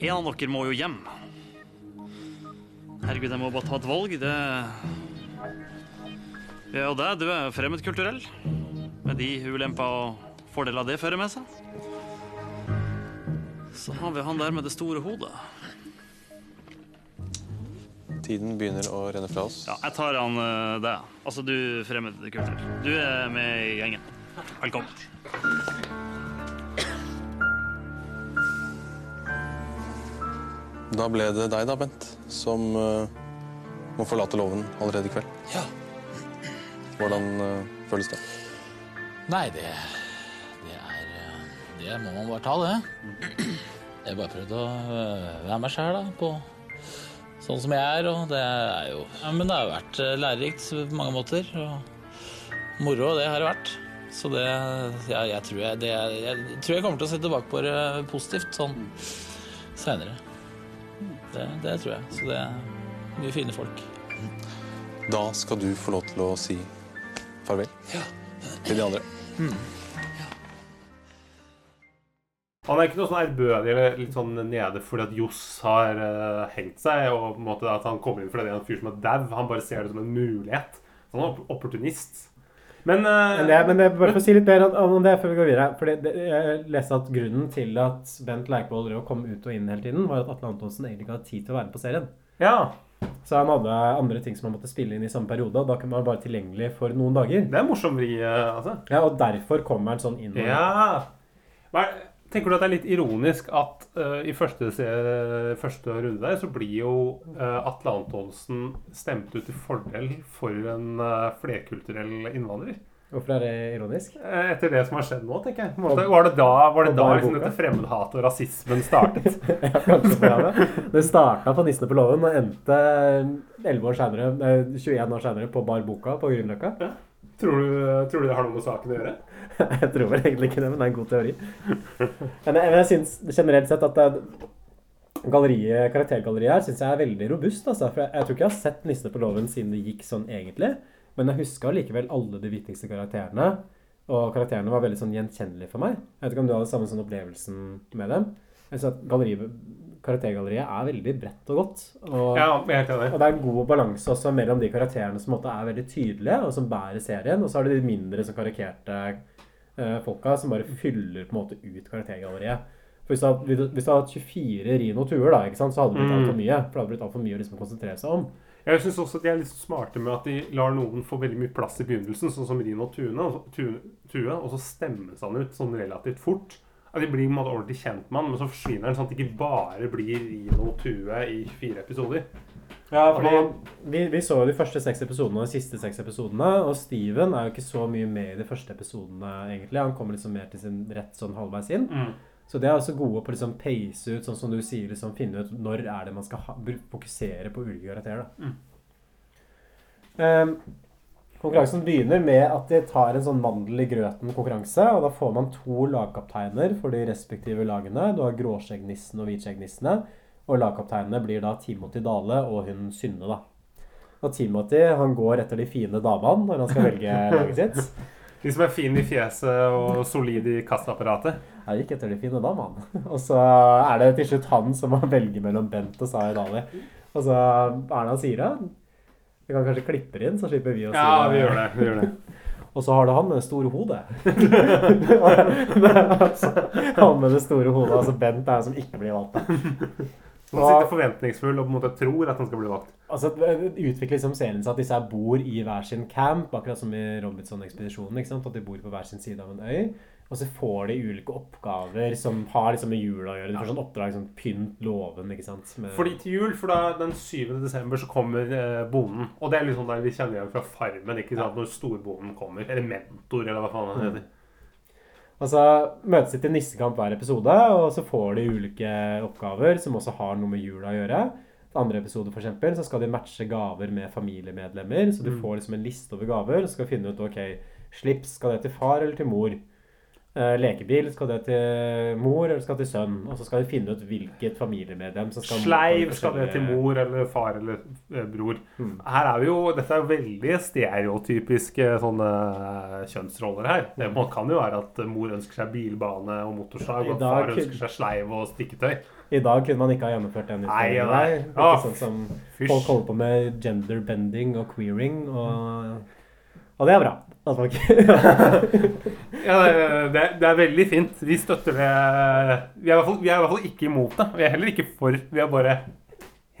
En av dere må jo hjem. Herregud, jeg må bare ta et valg. Det Ja, og det, du er jo fremmedkulturell. Med de ulemper og fordeler det fører med seg. Så har vi han der med det store hodet. Tiden begynner å renne fra oss. Ja, jeg tar han uh, deg. Altså, du fremmedkulturell. Du er med i gjengen. Velkommen. Da ble det deg da, Bent, som uh, må forlate loven allerede i kveld. Ja. Hvordan uh, føles det? Nei, det, det er eh, Det må man bare ta, det. Jeg bare prøvde å øh, være meg sjæl, da. På sånn som jeg er. Og det er jo ja, Men det har vært eh, lærerikt på mange måter. Og moro, det har det vært. Så det ja, jeg, tror jeg, det, jeg tror jeg kommer til å se tilbake på det positivt sånn seinere. Det, det tror jeg. Så det er mye fine folk. Da skal du få lov til å si farvel til de andre. Han er ikke noe sånn ærbødig eller litt sånn nede fordi at Johs har uh, hengt seg, og på en måte at han kommer inn fordi det er en fyr som er dau. Han bare ser det som en mulighet. Så han er opp- opportunist. Men, uh, Men det, men det, bare for å si litt mer om det før vi går videre. Fordi det, jeg leste at grunnen til at Bent Leikvoll kom ut og inn hele tiden, var at Atle Antonsen egentlig ikke hadde tid til å være med på serien. ja, Så han hadde andre ting som han måtte spille inn i samme periode, og da kunne han være tilgjengelig for noen dager. det er morsom vri, eh, altså. Ja, Og derfor kommer han sånn inn. Ja. Hva er, tenker du at det er litt ironisk at uh, i første, første runde der så blir jo uh, Atle Antonsen stemt ut til fordel for en flerkulturell innvandrer? Hvorfor er det ironisk? Eh, Etter det som har skjedd nå, tenker jeg. Måte, Var det da, var det da liksom, dette fremmedhatet og rasismen startet? (laughs) ja, kanskje det, det. starta på Nissene på låven og endte 11 år senere, eh, 21 år senere på Bar Boka på Grünerløkka. Tror du, tror du det har noe med saken å gjøre? (laughs) Jeg tror vel egentlig ikke det, men det er en god teori. Men jeg, men jeg syns generelt sett at galleriet, karaktergalleriet her syns jeg er veldig robust. Altså, for jeg, jeg tror ikke jeg har sett Nissene på låven siden det gikk sånn egentlig. Men jeg huska likevel alle de viktigste karakterene. Og karakterene var veldig sånn gjenkjennelige for meg. Jeg vet ikke om du hadde samme sånn opplevelsen med dem. Jeg synes at galleriet, Karaktergalleriet er veldig bredt og godt. Og, Ja, jeg er enig. og det er en god balanse også mellom de karakterene som er veldig tydelige, og som bærer serien, og så har du de mindre sånn karikerte eh, folka som bare fyller på en måte ut karaktergalleriet. For hvis du hadde, hatt 24 Rino Tuer, da, så hadde det blitt Mm. altfor mye. For det hadde blitt altfor mye å liksom konsentrere seg om. Jeg syns også at de er litt smarte med at de lar noen få veldig mye plass i begynnelsen, sånn som Rino Tune, og Tune, Tue, og så stemmes han ut sånn relativt fort. At de blir på en måte ordentlig kjent med han, men så forsvinner han sånn at det ikke bare blir Rino Tue i fire episoder. Ja, fordi vi, vi så jo de første seks episodene og de siste seks episodene, og Steven er jo ikke så mye med i de første episodene, egentlig. Han kommer liksom mer til sin rett sånn halvveis inn. Mm. Så de er også gode på å liksom pace ut, sånn som du sier, liksom finne ut når er det man skal ha, fokusere på ulike karakterer. Da. Ehm, konkurransen begynner med at de tar en sånn mandel i grøten-konkurranse. og Da får man to lagkapteiner for de respektive lagene. Du har Gråskjeggnissen og Hvitskjeggnissene. Og lagkapteinene blir da Timothy Dale og hun Synne, da. Og Timothy han går etter de fine damene når han skal velge (laughs) laget sitt. De som er fine i fjeset og solide i kastapparatet. Jeg gikk etter de fine damene. Og så er det til slutt han som må velge mellom Bent og Zaid Ali. Og så Erna sier det. Vi kan kanskje klippe det inn, så slipper vi å si Ja, vi gjør det. Vi gjør det. (laughs) Og så har du han med det store hodet. (laughs) Det er altså, han med det store hodet. Altså Bent er han som ikke blir valgt. Man sitter forventningsfull og på en måte tror at han skal bli valgt. Altså, Utvikle liksom serien seg at disse bor i hver sin camp, akkurat som i Robinson-ekspedisjonen. ikke sant? At de bor på hver sin side av en øy. Og så får de ulike oppgaver som har liksom med jula å gjøre. De får sånn oppdrag som pynt låven, ikke sant. Med, Fordi til jul, for da den 7. desember så kommer eh, bonden. Og det er liksom der vi kjenner igjen fra Farmen, ikke sant? når storbonden kommer. Eller mentor, eller hva faen han heter. Og så møtes de til nissekamp hver episode, og så får de ulike oppgaver som også har noe med jula å gjøre. I andre episode for eksempel, så skal de matche gaver med familiemedlemmer. Så du Mm. får liksom en liste over gaver, og så skal du finne ut ok, slips, skal det til far eller til mor? Eh, lekebil, skal det til mor eller skal det til sønn? Og så skal de finne ut hvilket familiemedlem som skal Sleiv skal det til mor eller far eller eh, bror. Mm. Her er vi jo, Dette er veldig stereotypiske sånne eh, kjønnsroller her. Det man kan jo være at mor ønsker seg bilbane og motorsag, og dag far ønsker seg sleiv og stikketøy. I dag kunne man ikke ha gjennomført den utfordringen der. Det ah, sånn som fysj. folk holder på med genderbending og queering, og, og det er bra. (laughs) Ja, det, det, er veldig fint. Vi støtter det. Vi er, i fall, vi er i hvert fall ikke imot det. Vi er heller ikke for. Vi er bare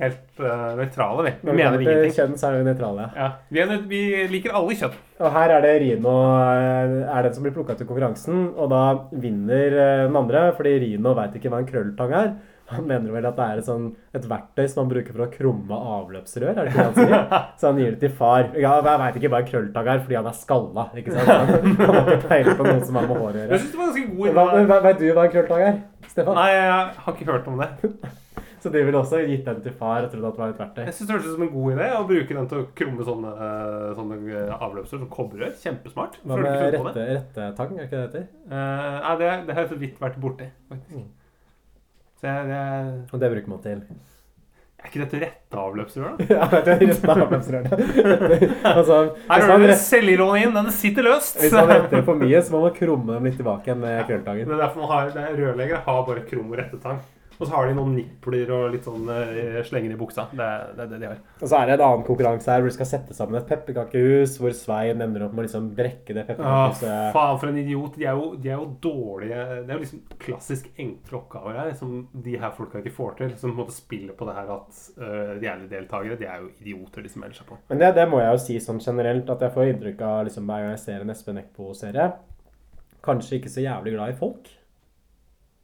helt uh, nøytrale, vi. Vi mener ingenting. kjønn, så er vi nøytrale. Ja, vi, er, vi liker alle kjønn. Og her er det Rino eh, er den som blir plukka til konkurransen, og da vinner eh, den andre, fordi Rino veit ikke hva en krølltang er. Han mener vel at det er et, sånn, et verktøy som man bruker for å krumme avløpsrør, er det ikke det han sier? (laughs) Så han gir det til far. Ja, jeg veit ikke hva en krølltang er, fordi han er skalla, ikke sant? Han han har ikke peiling på noe som har med hår å Jeg synes det var ganske god Veit du hva en krølltang er, Stefan? Nei, jeg har ikke hørt om det. (laughs) Så de ville også gitt den til far og trodd at det var et verktøy. Jeg synes det hørtes ut som en god idé å bruke den til å krumme sånne, eh, sånne eh, avløpsrør som kobberrør. Kjempesmart. Hva med rette, rettetang, er ikke det det heter? Uh, nei, det, det har jeg så vidt vært borti, faktisk. Så jeg, det Og det bruker man til. er ikke dette rette avløpsrør, da? (laughs) Ja, det er rette av avløpsrørene. (laughs) altså, Her har du rett- selvironien. Den sitter løst. Hvis man retter for mye, så må man krumme dem litt tilbake med Det krølltangen. er derfor man har, er Rørleggere har bare krum og rettetang. Og så har de noen nipler og litt sånn eh, slenger i buksa. Det er det, det de har. Og så er det en annen konkurranse her hvor du skal sette sammen et pepperkakehus, hvor Svein ender opp med å liksom brekke det pepperkakehuset. faen, for en idiot. De er, jo, de er jo dårlige Det er jo liksom klassisk enkle oppgaver her som de her folka ikke får til. Som på en måte spiller på det her at uh, reality-deltakere de er jo idioter, de som melder seg på. Men det, det må jeg jo si sånn generelt, at jeg får inntrykk av liksom, hver gang jeg ser en Espen Eckbo-serie Kanskje ikke så jævlig glad i folk.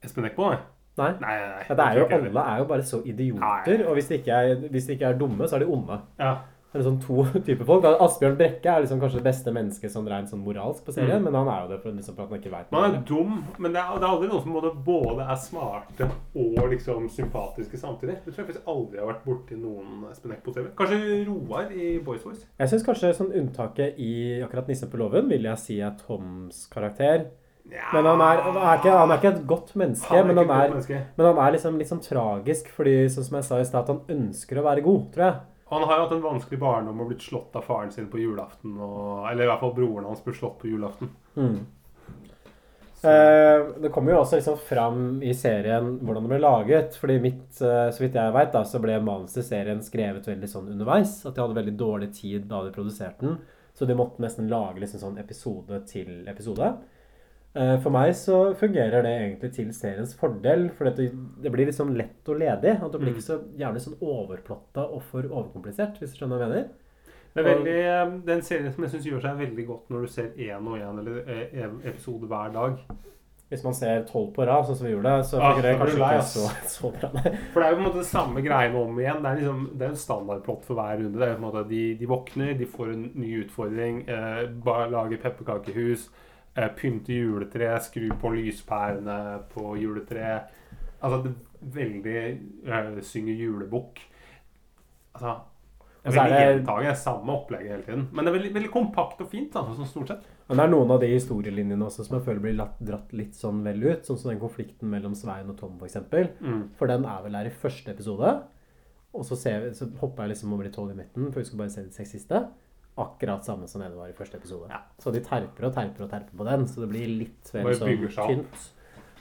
Espen Eckbo, nei? Nei. Nei, nei, nei. Det er jo, alle er jo bare så idioter, og hvis de, er, hvis de ikke er dumme, så er de onde. Ja. Det er liksom to (laughs) typer folk. Asbjørn Brekke er liksom kanskje det beste mennesket sånn rent sånn moralsk på serien, Mm. men han er jo det for, liksom, for at han ikke veit Man er dum, men det er, det er aldri noen som både, både er smarte og liksom sympatiske samtidig. Det tror jeg faktisk aldri har vært borti noen Espen på TV. Kanskje Roar i Boys Voice. Jeg syns kanskje sånn unntaket i akkurat 'Nissen på låven' vil jeg si er Toms karakter. Men han er, han, er ikke, han er ikke et godt menneske, Han men, han er, menneske. men han er liksom litt sånn tragisk, fordi sånn som jeg sa i stad, at han ønsker å være god, tror jeg. Han har jo hatt en vanskelig barndom og blitt slått av faren sin på julaften. Og, eller i hvert fall broren hans ble slått på julaften. Mm. Eh, det kommer jo også liksom fram i serien hvordan det ble laget. fordi mitt, eh, så vidt jeg vet, da, så ble manuset til serien skrevet veldig sånn underveis. At de hadde veldig dårlig tid da de produserte den. Så de måtte nesten lage liksom sånn episode til episode. Eh, For meg så fungerer det egentlig til seriens fordel, for det, det blir liksom lett og ledig. At det blir Mm. ikke så jævlig sånn overplotta og for overkomplisert, hvis du skjønner hva jeg mener. Det er veldig, eh, det er en serie som jeg syns gjør seg veldig godt når du ser én og én eller eh, episode hver dag. Hvis man ser tolv på rad, sånn som vi gjorde, så Ah, fungerer det kanskje ikke så, (laughs) så bra. For det er jo på en måte det samme greiene om igjen. Det er liksom, det er en standardplott for hver runde. Det er jo på en måte De, de våkner, de får en ny utfordring. Eh, lager lage pepperkakehus. Pynte juletre. Skru på lyspærene på juletre. Altså det veldig eh, Synge julebukk. Altså Og så er er det- Samme opplegget hele tiden. Men det er veldig, veldig kompakt og fint, altså, stort sett. Men det er noen av de historielinjene også som jeg føler blir latt, dratt litt sånn vel ut. Sånn som den konflikten mellom Svein og Tom, f.eks. Mm. For den er vel her i første episode. Og så, ser vi, så hopper jeg liksom over de tolv i midten, for vi skal bare se de seks siste. Akkurat samme som det var i første episode. Så de terper og terper og terper på den, så det blir litt vel Bare sånn tynt.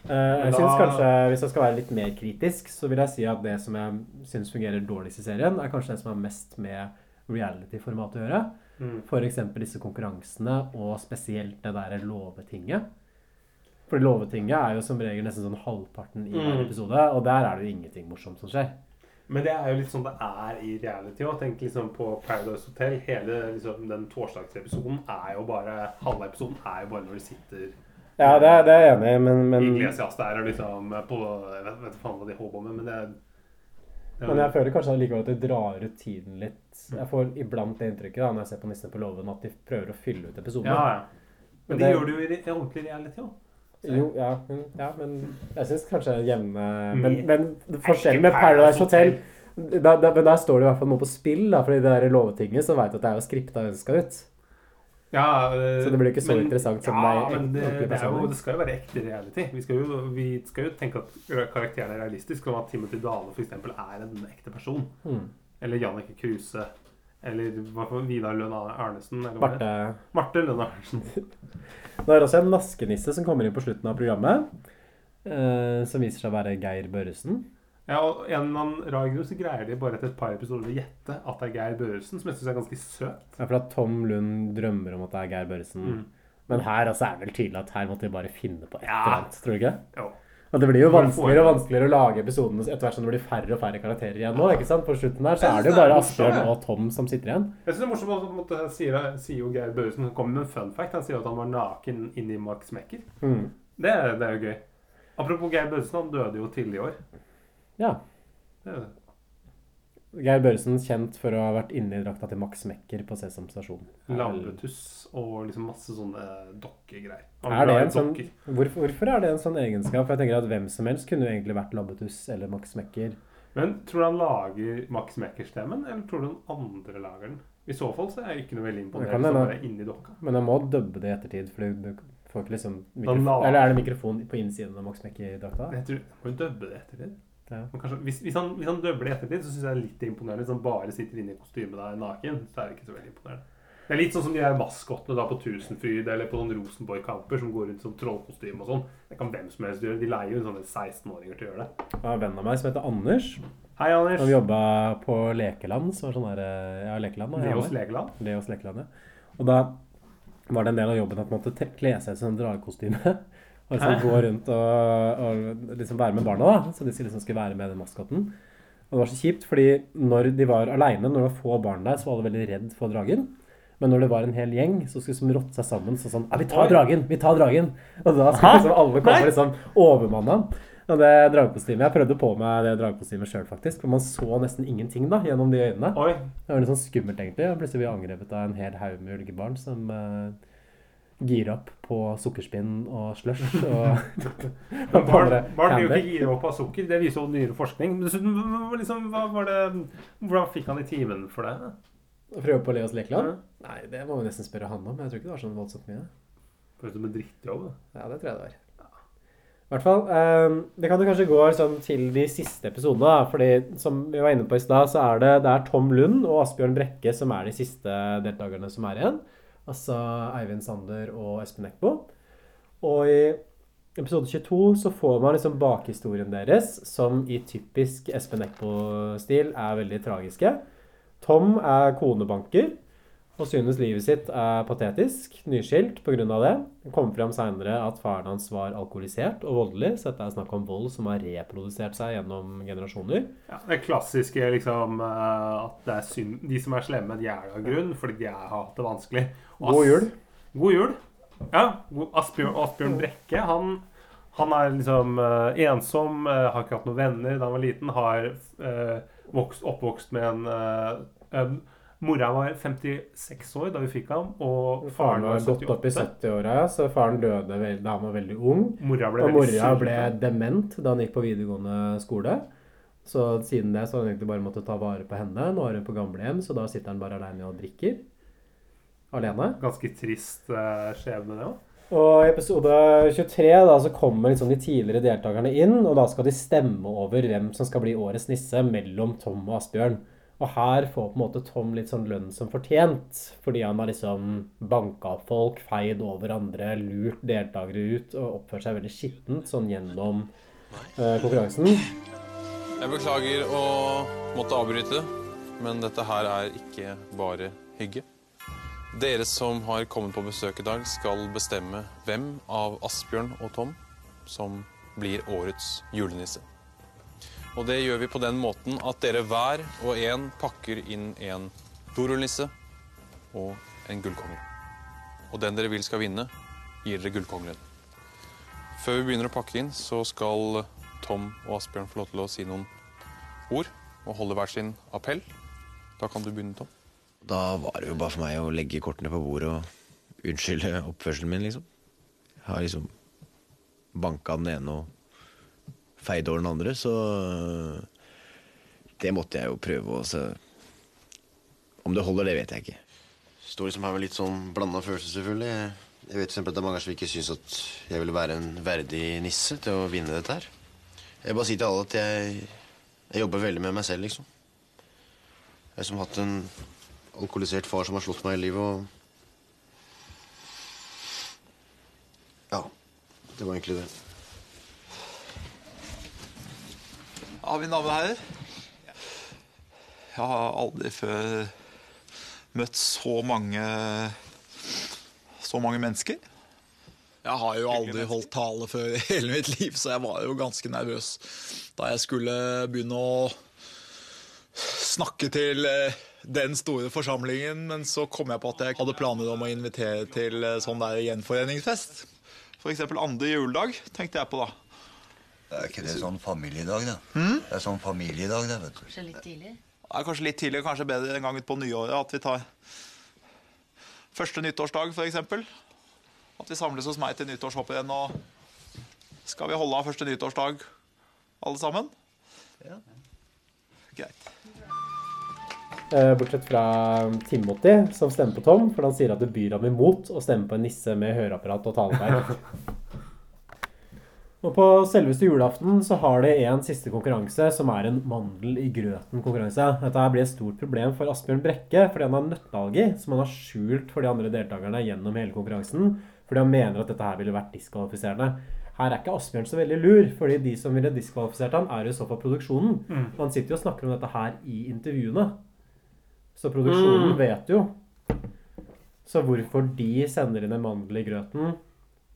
Uh, jeg synes kanskje, Hvis jeg skal være litt mer kritisk, så vil jeg si at det som jeg syns fungerer dårligst i serien, er kanskje det som har mest med reality-format å gjøre. Mm. F.eks. disse konkurransene, og spesielt det derre låvetinget. For låvetinget er jo som regel nesten sånn halvparten i hver Mm. episode, og der er det jo ingenting morsomt som skjer. Men det er jo litt sånn det er i reality òg. Tenk liksom på Paradise Hotel. Hele liksom, den torsdagsepisoden er jo bare Halve episoden er jo bare når de sitter Ja, det, er- det er jeg enig i, men, men, Iglesias der og liksom på Jeg vet, vet faen hva de holder på med, men det er men jeg føler kanskje allikevel at det drar ut tiden litt. Jeg får iblant det inntrykket da, når jeg ser på Nissene på låven, at de prøver å fylle ut episoden. Ja, ja. Men Men det, det- gjør du jo i ordentlig reality òg. Jo, ja, men, ja, men jeg syns kanskje jevne Mm. Men, men forskjellen med Paradise Hotel da, da, men Der står det i hvert fall noe på spill, da, fordi det der låvetinget så veit du at det er jo skripta og ønska ut. Ja, øh, Så det blir ikke så men- interessant som ja, det er men det, det, er jo, det skal jo være ekte reality. Vi skal jo, vi skal jo tenke at karakteren er realistisk, og at Timothy Dale f.eks. er en ekte person. Mm. Eller Jannicke Kruse. Eller hva for Vidar Lønn Arnesen. Eller hva det er. Marte Marte Lønn Arnesen. (laughs) Det er også en naskenisse som kommer inn på slutten av programmet. eh, som viser seg å være Geir Børresen. Ja, og en eller annen rar grunn så greier de bare etter et par episoder å gjette at det er Geir Børresen, som jeg syns er ganske søt. Ja, for at Tom Lund drømmer om at det er Geir Børresen. Mm. Men her altså er det vel tydelig at her måtte de bare finne på et eller annet. Tror du ikke? Jo. Og det blir jo vanskeligere og vanskeligere å lage episodene etter hvert som det blir færre og færre karakterer igjen nå. ikke sant? På slutten der så er det jo bare Asbjørn og Tom som sitter igjen. Jeg synes det er morsomt at sier, sier jo Geir Børresen kommer med en fun fact. Han sier at han var naken inni Max Mekker. Mm. Det, det er jo gøy. Apropos Geir Børresen, han døde jo tidlig i år. Ja. Det er- Geir Børresen kjent for å ha vært inne i drakta til Max Mekker på Sesam stasjon. Lampetuss og liksom masse sånne dokkegreier. Han Er sånn, hvorfor, hvorfor er det en sånn egenskap? For jeg tenker at Hvem som helst kunne jo egentlig vært Labbetuss eller Max Mekker. Men tror du han lager Max Mekker-stemmen, eller tror du den andre lager den? I så fall så er jeg ikke noe veldig imponert. er. Men jeg må dubbe det i ettertid, for du får ikke liksom mikrofon, Eller er det mikrofon på innsiden av Max Mekker-drakta? Jeg tror, må dubbe det ettertid. Ja. Men kanskje, hvis, hvis, han, hvis han det i ettertid, så syns jeg det er litt imponerende. Hvis han bare sitter inne i kostymet der naken, så er det ikke så veldig imponerende. Det er litt sånn som de der maskottene da på Tusenfryd eller på sånn Rosenborg-kamper som går rundt som trollkostyme og sånn. Det kan hvem som helst gjøre. De leier jo sånne 16-åringer til å gjøre det. Jeg har en venn av meg som heter Anders. Hei, Anders. Som jobba på Lekeland. som var sånn der, ja, Lekeland Leos Lekeland. Leos Lekeland, ja. Og da var det en del av jobben at man måtte te- kle seg ut som dragekostyme. (laughs) Og liksom gå rundt og, og liksom være med barna, da. Så de liksom skulle være med den maskotten. Og det var så kjipt, fordi når de var aleine, når det var få barn der, så var alle veldig redd for dragen. Men når det var en hel gjeng, så skulle de liksom rotte seg sammen så sånn Ja, vi tar dragen! Vi tar dragen! Og da skulle liksom alle komme Nei. liksom overmanna. Og det dragekostymet Jeg prøvde på meg det dragekostymet sjøl, faktisk. For man så nesten ingenting da, gjennom de øynene. Oi. Det var litt sånn skummelt, egentlig. Og plutselig ble vi angrepet av en hel haug med ulike barn som uh, girer opp på sukkerspinn og slush og (laughs) Men barn, barn blir jo ikke gira opp av sukker. Det viser jo nyere forskning. Dessuten, liksom, hva var det Hvordan fikk han i timen for det? Å prøve på Leos lekeland? Nei, det må vi nesten spørre han om. Jeg tror ikke det var sånn voldsomt mye. Føles som en drittjobb. Ja, det tror jeg det var. I hvert fall, eh, Det kan jo kanskje gå sånn til de siste episodene. fordi som vi var inne på i stad, så er det, det er Tom Lund og Asbjørn Brekke som er de siste deltakerne som er igjen. Altså Eivind Sander og Espen Eckbo. Og i episode 22 så får man liksom bakhistorien deres, som i typisk Espen Eckbo-stil er veldig tragiske. Tom er konebanker og synes livet sitt er patetisk, nyskilt pga. det. Det kommer frem seinere at faren hans var alkoholisert og voldelig, så dette er snakk om vold som har reprodusert seg gjennom generasjoner. Ja, det klassiske liksom eh, at det er synd De som er slemme, de er det av grunn fordi de har hatt det vanskelig. God jul. God jul. Ja. Asbjørn, Asbjørn Brekke, han, han er liksom uh, ensom, uh, har ikke hatt noen venner da han var liten, har uh, vokst, oppvokst med en eh, Mora var 56 år da vi fikk ham, og Faren var gått 78. opp i 70-åra, så faren døde da han var veldig ung. Mora ble og mora ble dement da han gikk på videregående skole. Så siden det så har han egentlig bare måttet ta vare på henne. Nå er hun på gamlehjem, så da sitter han bare aleine og drikker. Alene. Ganske trist uh, skjebne, det òg. Og i episode 23 da, så kommer liksom de tidligere deltakerne inn, og da skal de stemme over hvem som skal bli årets nisse mellom Tom og Asbjørn. Og her får på en måte Tom litt sånn lønn som fortjent, fordi han har liksom banka opp folk, feid over andre, lurt deltakere ut og oppført seg veldig skittent sånn gjennom eh, konkurransen. Jeg beklager å måtte avbryte, men dette her er ikke bare hygge. Dere som har kommet på besøk i dag, skal bestemme hvem av Asbjørn og Tom som blir årets julenisse. Og det gjør vi på den måten at dere hver og en pakker inn en dorullnisse og en gullkongle. Og den dere vil skal vinne, gir dere gullkongeren. Før vi begynner å pakke inn, så skal Tom og Asbjørn få lov til å si noen ord og holde hver sin appell. Da kan du begynne, Tom. Da var det jo bare for meg å legge kortene på bordet og unnskylde oppførselen min, liksom. Jeg har liksom banka den ene og feid over den andre, så det måtte jeg jo prøve å se. Om det holder, det vet jeg ikke. Står liksom her med litt sånn blanda følelser, selvfølgelig. Jeg vet eksempel at det er mange som ikke syns at jeg ville være en verdig nisse til å vinne dette her. Jeg bare sier til alle at jeg, jeg jobber veldig med meg selv, liksom. Jeg har liksom hatt en alkoholisert far som har slått meg i livet, og Ja. Det var egentlig det. Ja, mine damer og herrer. Jeg har aldri før møtt så mange så mange mennesker. Jeg har jo aldri holdt tale før i hele mitt liv, så jeg var jo ganske nervøs da jeg skulle begynne å snakke til eh, den store forsamlingen. Men så kom jeg på at jeg hadde planer om å invitere til eh, sånn der gjenforeningsfest. F.eks. andre juledag, tenkte jeg på da. Er ikke det sånn familiedag, da? Hmm? Det er sånn familiedag, det, vet du. Kanskje litt tidlig? Det er kanskje litt tidlig, kanskje bedre en gang ut på nyåret at vi tar første nyttårsdag, f.eks. At vi samles hos meg til nyttårshopprenn og Skal vi holde av første nyttårsdag alle sammen? Ja. Greit. Eh, Bortsett fra Timothy, som stemmer på Tom, for han sier at det byr ham imot å stemme på en nisse med høreapparat og taleverk. (laughs) Og på selveste julaften så har de en siste konkurranse, som er en mandel i grøten-konkurranse. Dette her blir et stort problem for Asbjørn Brekke, fordi han har nøtteallergi, som han har skjult for de andre deltakerne gjennom hele konkurransen, fordi han mener at dette her ville vært diskvalifiserende. Her er ikke Asbjørn så veldig lur, fordi de som ville diskvalifisert han, er jo så for produksjonen. Mm. Han sitter jo og snakker om dette her i intervjuene. Så produksjonen Mm. vet jo. Så hvorfor de sender inn en mandel i grøten,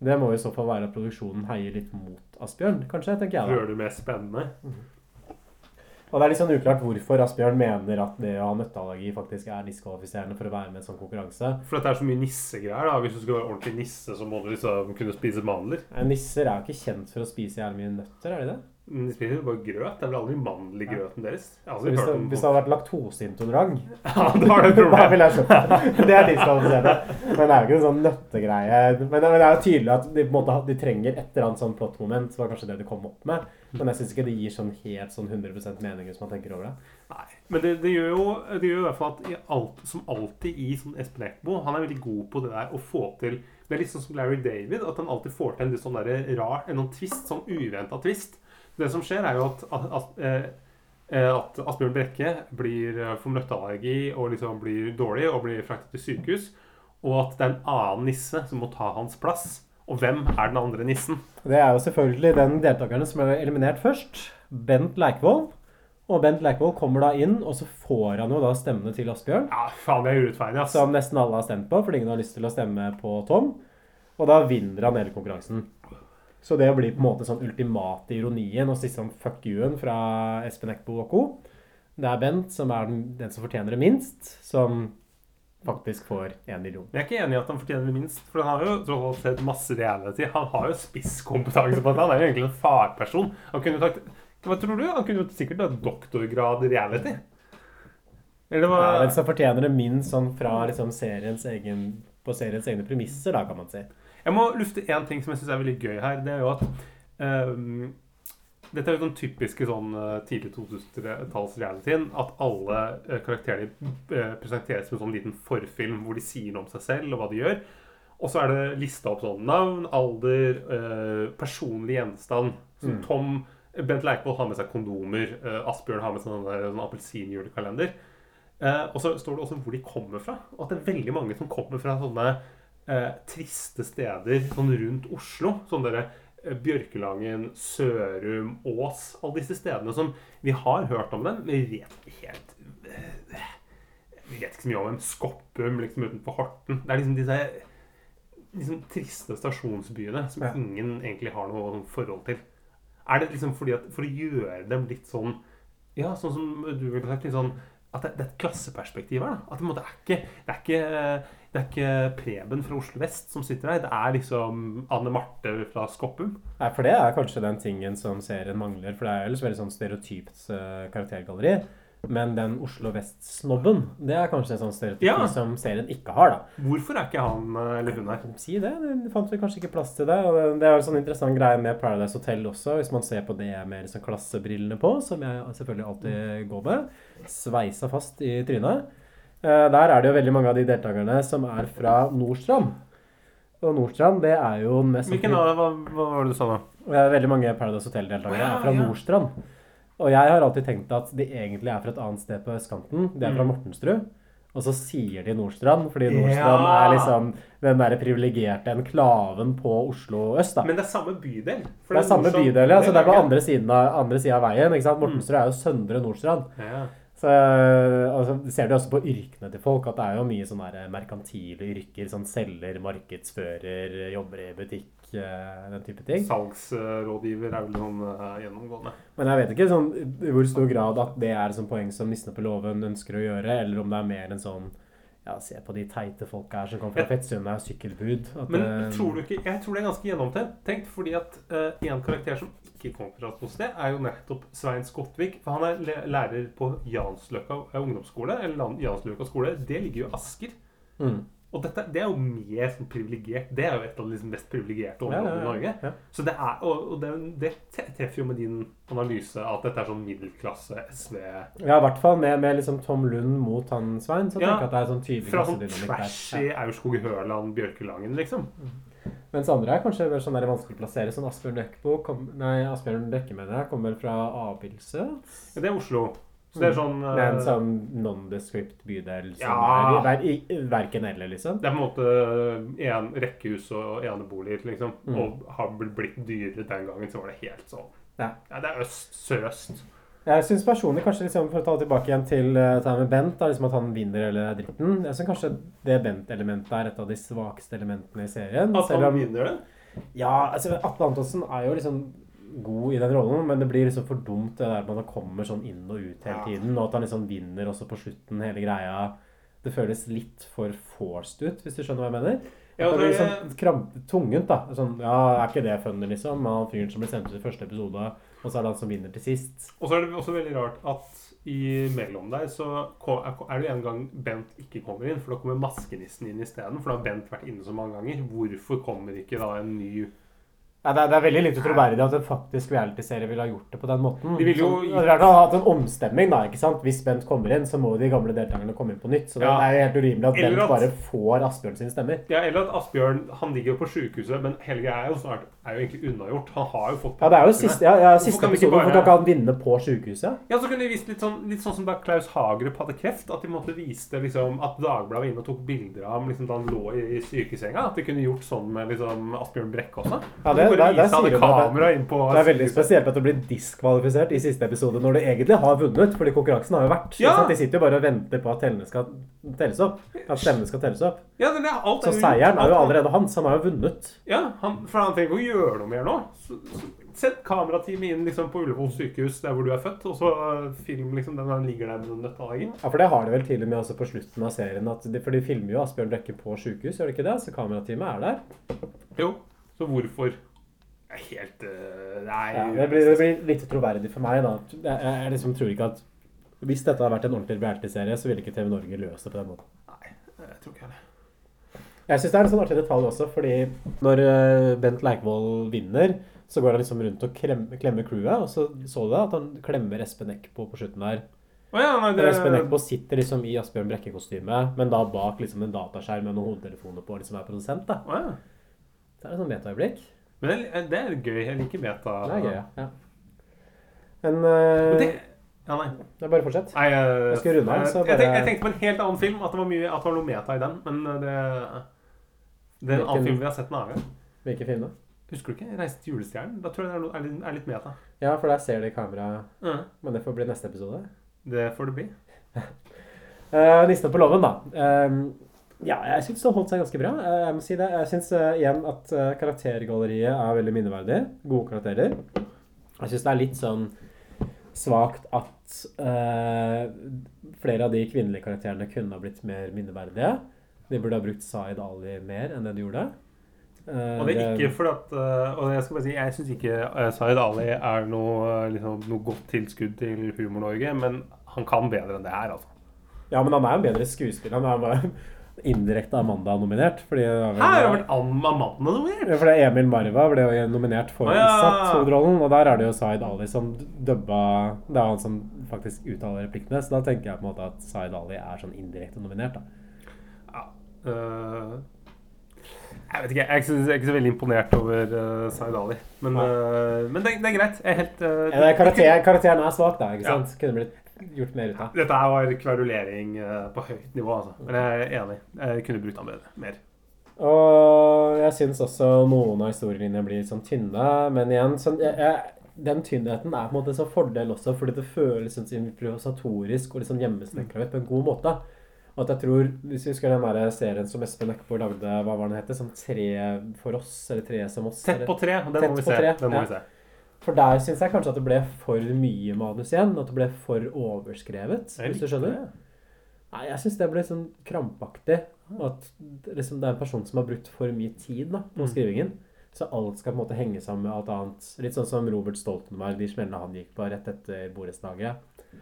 det må i så fall være at produksjonen heier litt mot Asbjørn, kanskje, tenker jeg da. Gjør det mer spennende. Og det er litt sånn uklart hvorfor Asbjørn mener at det å ha nøtteallergi faktisk er diskvalifiserende for å være med i en sånn konkurranse. For dette er så mye nissegreier. da. Hvis du skal være ordentlig nisse, så må du liksom kunne spise mandler. Nisser er jo ikke kjent for å spise jævlig mye nøtter, er de det? Men De spiser jo bare grøt. Det er vel aldri mandel i grøten deres? Hvis, det, om hvis det hadde vært laktoseintolerant (laughs) Ja, da. (laughs) Da vil jeg skjønne. Det er diskvalifiserende. Men det er jo ikke en sånn nøttegreie. Men det, men det er jo tydelig at de, måte, de trenger et eller annet sånn plot-moment. Så var kanskje det de kom opp med. Men jeg syns ikke det gir sånn helt sånn 100% mening hvis man tenker over det. Nei, men det, det gjør jo det gjør i hvert fall at alt, som alltid i sånn Espen Eckbo, han er veldig god på det der å få til Det er litt sånn som Larry David, at han alltid får til en litt sånn der rar, en sånn twist, sånn uventa twist. Det som skjer, er jo at, at, at, eh, at Asbjørn Brekke blir, eh, får nøtteallergi og liksom blir dårlig og blir fraktet til sykehus, og at det er en annen nisse som må ta hans plass. Og hvem er den andre nissen? Det er jo selvfølgelig den deltakeren som ble eliminert først. Bent Leikvoll. Og Bent Leikvoll kommer da inn, og så får han jo da stemmene til Asbjørn. Ja, faen, det er urettferdig, ass. Som nesten alle har stemt på, fordi ingen har lyst til å stemme på Tom. Og da vinner han hele konkurransen. Så det blir på en måte sånn ultimate ironien og siste sånn fuck you-en fra Espen Eckbo og co. Det er Bent som er den, den som fortjener det minst, som faktisk får én million. Jeg er ikke enig i at han fortjener det minst, for han har jo tross alt sett masse reality. Han har jo spisskompetanse på det. Han er jo egentlig en fagperson. Han kunne sagt Hva tror du? Han kunne jo sikkert hatt doktorgrad i reality. Eller hva Ja, den som fortjener det minst sånn fra liksom seriens egen, på seriens egne premisser, da, kan man si. Jeg må lufte én ting som jeg syns er veldig gøy her. Det er jo at um, Dette er jo den typiske sånn eh, tidlig 2000-talls-realityen. At alle karakterer karakterene eh, presenteres som en sånn liten forfilm hvor de sier noe om seg selv og hva de gjør. Og så er det lista opp sånn navn, alder, eh, personlig gjenstand. Så Mm. Tom Bent Leikvoll har med seg kondomer. eh, Asbjørn har med seg sånn sånn appelsinjulekalender. Eh, og så står det også hvor de kommer fra. Og at det er veldig mange som kommer fra sånne eh, triste steder sånn rundt Oslo. Sånn dere eh, Bjørkelangen, Sørum, Ås. Alle disse stedene som vi har hørt om dem, men vi vet ikke helt eh, Vi vet ikke så mye om dem. Skoppum liksom utenfor Horten. Det er liksom disse liksom triste stasjonsbyene som ingen egentlig har noe sånn forhold til. Er det liksom fordi at for å gjøre dem litt sånn Ja, sånn som du ville sagt, litt sånn at det, det er et klasseperspektiv her. da. At det, er ikke, det, er ikke, det er ikke Preben fra Oslo vest som sitter her. Det er liksom Anne Marte fra Skoppum. Nei, for det er kanskje den tingen som serien mangler. For det er ellers veldig sånn stereotypt eh, karaktergalleri. Men den Oslo Vest-snobben, det er kanskje en sånn stereotypi Ja. som serien ikke har, da. Hvorfor er ikke han eh, eller hun her? Si det. Det fant vel kanskje ikke plass til det. Og det- er en sånn interessant greie med Paradise Hotel også, hvis man ser på det med liksom klassebrillene på, som jeg selvfølgelig alltid går med. Sveisa fast i trynet. Eh, Der er det jo veldig mange av de deltakerne som er fra Nordstrand. Og Nordstrand, det er jo den mest Hvilken av hva, hva var det du sa nå? Det er Veldig mange Paradise Hotel-deltakere Ja, er fra. Nordstrand. Og jeg har alltid tenkt at de egentlig er fra et annet sted på østkanten. De er fra Mm. Mortensrud. Og så sier de Nordstrand, fordi Ja. Nordstrand er liksom den der privilegerte enklaven på Oslo øst. da. Men det er samme bydel. for Det er samme Nordstrand- bydel, ja. Så det er på andre siden av, andre siden av veien. ikke sant? Mortensrud er jo Søndre Nordstrand. Ja. Så altså, ser du også på yrkene til folk, at det er jo mye sånne merkantile yrker. Sånn selger, markedsfører, jobber i butikk, eh, den type ting. Salgsrådgiver er vel noen eh, gjennomgående. Men jeg vet ikke sånn, i hvor stor grad at det er sånn poeng som Nissene på låven ønsker å gjøre, eller om det er mer en sånn ja, se på de teite folka her som kommer fra Fettsund og sykkelbud. Men eh, tror du ikke Jeg tror det er ganske gjennomtenkt. Tenkt, fordi at én en karakter som ikke kommer fra sted, er jo nettopp Svein Skottvik. For han er lærer på Jansløkka eh, ungdomsskole. Eller Jansløka Jansløkka skole. Det ligger jo i Asker. Mm. Og dette, det er jo mer sånn privilegert. Det er jo et av de liksom mest privilegerte områdene ja, ja. i Norge. Ja. Så det er, og, og det, det treffer jo med din analyse at dette er sånn middelklasse SV Ja, i hvert fall med, med liksom Tom Lund mot han Svein, så Ja, tenker jeg at det er sånn tydelig Fra sånn trashy Aurskog Høland, Bjørkelangen, liksom. Mens andre er kanskje sånn der vanskelig å plassere. Sånn Asbjørn Dekkbo kom, Nei, Asbjørn Dekke mener jeg kommer vel fra Abildsø. Ja, det er Oslo. Så det er sånn Det er en eh, sånn nondescript bydel som Ja. er ver, i, verken eller, liksom. Det er på en måte en rekkehus og eneboliger, liksom. Mm. Og har blitt dyrere den gangen, så var det helt sånn Ja. det er øst, sørøst. Jeg syns personlig, kanskje liksom, for å ta det tilbake igjen til uh, dette her med Bent, da, liksom at han vinner eller er dritten Jeg syns kanskje det Bent-elementet er et av de svakeste elementene i serien. At han om- vinner det? Ja, altså Atle Antonsen er jo liksom god i den rollen, men det blir liksom for dumt det der når han kommer sånn inn og ut hele tiden, og at han liksom vinner også på slutten, hele greia. Det føles litt for forced ut, hvis du skjønner hva jeg mener? Ja, At det blir sånn kramp, tungent, da. Sånn, ja, er ikke det funny, liksom? Han fyren som ble sendt ut i første episode, og så er det han som vinner til sist. Og så er det også veldig rart at imellom der så er det en gang Bent ikke kommer inn, for da kommer maskenissen inn isteden. For da har Bent vært inne så mange ganger. Hvorfor kommer ikke da en ny Ja, det, er, det er veldig lite troverdig at en faktisk reality-serie ville ha gjort det på den måten. De vil jo- Sånn, det er hatt en omstemming, da. ikke sant? Hvis Bent kommer inn, så må de gamle deltakerne komme inn på nytt. Så det er jo helt urimelig at Eller Bent at- bare får Asbjørn sine stemmer. Ja, eller at Asbjørn Han ligger jo på sjukehuset, men hele greia er jo snart Er jo egentlig unnagjort. Han har jo fått Ja, det er jo siste, ja, ja, siste kan Bare... Hvorfor kan ikke han vinne på sykehuset? Ja, så kunne de vist litt sånn, litt sånn som da Klaus Hagerup hadde kreft. At de måtte vise liksom At Dagbladet var inne og tok bilder av ham liksom, da han lå i, i sykesenga. At de kunne gjort sånn med liksom Asbjørn Brekke også. Ja, det, de der, bare der viste han sier i du det. på Det er veldig spesielt at du blir diskvalifisert i siste episode når du egentlig har vunnet, fordi konkurransen har jo vært. Ja. De sitter jo bare og venter på at tellene skal telles opp. At stemmene skal telles opp. Ja, er alt Så er seieren er jo allerede hans. Han har jo vunnet. Ja, han, for han trenger ikke å gjøre noe mer nå. Så, så, sett kamerateamet inn liksom, på Ullevål sykehus, der hvor du er født, og så uh, film liksom, den han ligger der med den nøtteallergien. Ja, for det har de vel til og med også på slutten av serien. At de, for de filmer jo Asbjørn Brekke på sykehus, gjør de ikke det? Så kamerateamet er der. Jo, så hvorfor? Helt uh, Nei. Ja, det, blir, det blir litt troverdig for meg, da. Jeg, jeg, liksom tror ikke at Hvis dette hadde vært en ordentlig reality-serie, så ville ikke TV Norge løst det på den måten. Nei, Jeg tror ikke det. Jeg syns det er en sånn artig detalj også, fordi når eh, Bent Leikvoll vinner, så går han liksom rundt og krem, klemmer crewet, og så så du at han klemmer Espen Eckbo på slutten der. Oh ja, nei, det- Espen Eckbo sitter liksom i Asbjørn Brekke-kostyme, men da bak liksom en dataskjerm med noen hodetelefoner på, liksom er produsent. da. Oh ja. Det er et sånt metaøyeblikk. Men det, det er gøy. Jeg liker meta. Det er gøy, ja. ja. Men uh, det- Ja, nei. Det er bare fortsett. Nei, jeg, Jeg skal runde her, så jeg, tenkte, jeg tenkte på en helt annen film, at det var, mye, at det var noe meta i den. Men det, det er en annen film vi har sett den av. Hvilken film da? Husker du ikke? 'Reise til julestjernen'? Da tror jeg det er, er, litt, meta. Ja, for der ser de kamera. Ja. Men det får bli neste episode. Det får det bli. (laughs) Uh, Nissene på låven, da. Ehm, ja, jeg syns det holdt seg ganske bra. Eh, jeg må si det. Jeg syns igjen at uh, karaktergalleriet er veldig minneverdig. Gode karakterer. Jeg syns det er litt sånn svakt at uh, flere av de kvinnelige karakterene kunne ha blitt mer minneverdige. De burde ha brukt Zaid Ali mer enn det de gjorde. Eh, Og det er ikke fordi at Og jeg skal bare si, jeg syns ikke Zaid Ali er noe, liksom, noe godt tilskudd til Humor-Norge, men han kan bedre enn det her, altså. Ja, men han er jo en bedre skuespiller. Han er bare indirekte Amanda-nominert. Fordi Hæ, har vært Amanda nominert! Ja, for er Emil Marva ble jo nominert for ah, ja. Isat-hovedrollen, og der er det jo Zaid Ali som dubba Det er han som faktisk uttaler replikkene, så da tenker jeg på en måte at Zaid Ali er sånn indirekte nominert, da. Øh, jeg vet ikke, jeg er ikke, så, jeg er ikke så veldig imponert over uh, Zaid Ali. Men, uh, men det, det er greit. Jeg er helt uh, Ja, det er karakter, karakteren er svak, da. ikke Ja. sant? Kunne blitt gjort mer ut av. Dette her var kverulering øh, på høyt nivå, altså. Men jeg er enig. Jeg kunne brukt den bedre. Mer. Og jeg syns også noen av historiene blir sånn tynne, men igjen sånn, jeg, jeg, Den tynnheten er på en måte en sånn fordel også, fordi det føles sånn improvisatorisk og liksom hjemmesnekra ut på en god måte. Og at jeg tror, Hvis vi husker den der serien som Espen Eckbo lagde, hva var den het? Sånn Tre for oss, eller Tre som oss? Tett på tre, den må vi se. tre, Den må ja. vi se. For der syns jeg kanskje at det ble for mye manus igjen. At det ble for overskrevet, Jeg hvis du skjønner. det. Nei, jeg syns det ble sånn krampaktig. At liksom, det er en person som har brukt for mye tid da, på Mm. skrivingen. Så alt skal på en måte henge sammen med alt annet. Litt sånn som Robert Stoltenberg, de smellene han gikk på rett etter borettslaget.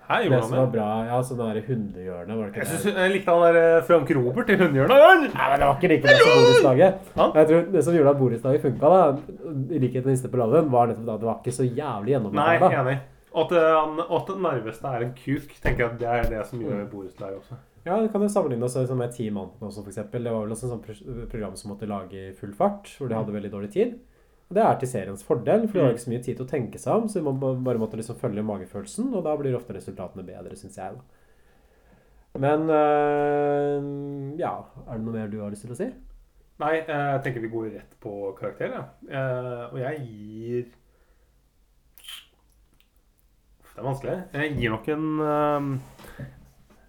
Her gjorde Det han som det. var bra, ja, sånn der hundehjørnet var det Jeg, ikke synes, jeg likte han der øh, Frank Robert i hundehjørnet. Nei, men det var ikke like bra som borettslaget. Jeg tror Det som gjorde at borettslaget funka, da, i likhet med Niste på laven, var nettopp at det var ikke så jævlig Nei, gjennomarbeidet. enig. Og at, han- og at det nærmeste er en kuk, tenker jeg at det er det som gjør borettslag også. Ja, du kan jo sammenligne oss liksom med Team Anton også, for eksempel. Det var vel også et sånt pro- program som måtte lage i full fart, hvor de hadde veldig dårlig tid. Og det er til seriens fordel, for det var ikke så mye tid til å tenke seg om, så man bare måtte liksom følge magefølelsen, og da blir ofte resultatene bedre, syns jeg. da. Men øh, ja, er det noe mer du har lyst til å si? Nei, eh, jeg tenker vi går rett på karakter, ja. Eh, og jeg gir Det er vanskelig. Jeg gir nok en,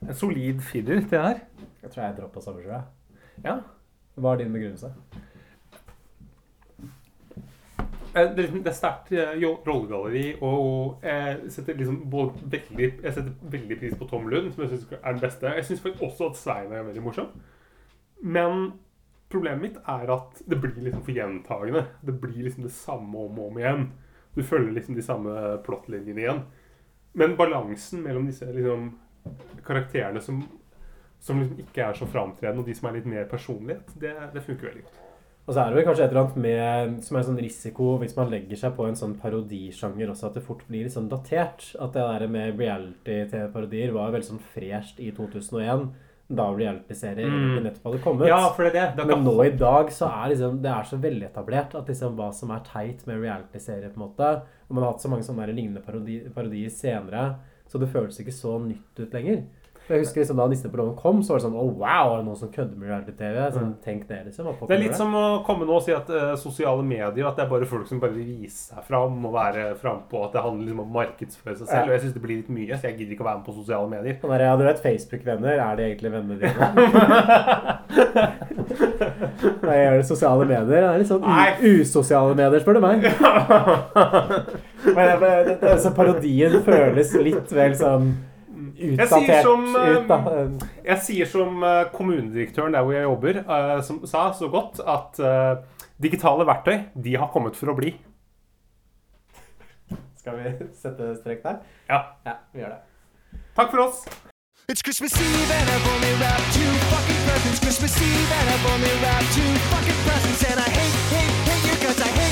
en solid firer til det her. Jeg tror jeg droppa samme sjø. Ja. Hva er din begrunnelse? Eh, Det liksom- det er sterkt eh, rollegalleri, og jeg setter liksom veldig, jeg setter veldig pris på Tom Lund, som jeg syns er den beste. Jeg syns også at Svein er veldig morsom. Men problemet mitt er at det blir liksom for gjentagende. Det blir liksom det samme om og om igjen. Du følger liksom de samme plottlinjene igjen. Men balansen mellom disse liksom, karakterene som, som liksom ikke er så framtredende, og de som er litt mer personlighet, det, det funker veldig godt. Og så er det vel kanskje et eller annet med, som er sånn risiko hvis man legger seg på en sånn parodisjanger også, at det fort blir litt sånn datert. At det der med reality-TV-parodier var veldig sånn fresht i 2001. Da reality-serier Mm. nettopp hadde kommet. Ja, for det er det. Det Men nå i dag så er liksom, det er så veletablert at liksom hva som er teit med reality-serier, på en måte. Og man har hatt så mange sånne lignende parodi, parodier senere, så det føles ikke så nytt ut lenger. For Jeg husker liksom Da nisseprogrammet kom, så var det sånn oh, wow, er det noen som kødder med reality-TV? Sånn, tenk det, liksom. Det er litt som å komme nå og si at uh, sosiale medier At det er bare folk som bare vil vise seg fram og være frampå. At det handler liksom om å markedsføre seg selv. Ja. Og jeg syns det blir litt mye, så jeg gidder ikke å være med på sosiale medier. Sånn der, ja, du vet Facebook-venner, er de egentlig vennene dine? (laughs) Nei, jeg gjør det sosiale medier. Det er litt sånn usosiale medier, spør du meg. (laughs) Men men det- det- så parodien føles litt vel sånn utdatert som, eh, ut, jeg sier som eh, kommunedirektøren der hvor jeg jobber, eh, som sa så godt at eh, digitale verktøy, de har kommet for å bli. Skal vi sette strek der? Ja. Ja, vi gjør det. Takk for oss. It's Christmas Eve and I've only wrapped two fucking presents. Christmas Eve and I've only wrapped two fucking presents. And I hate, hate, hate you cause I hate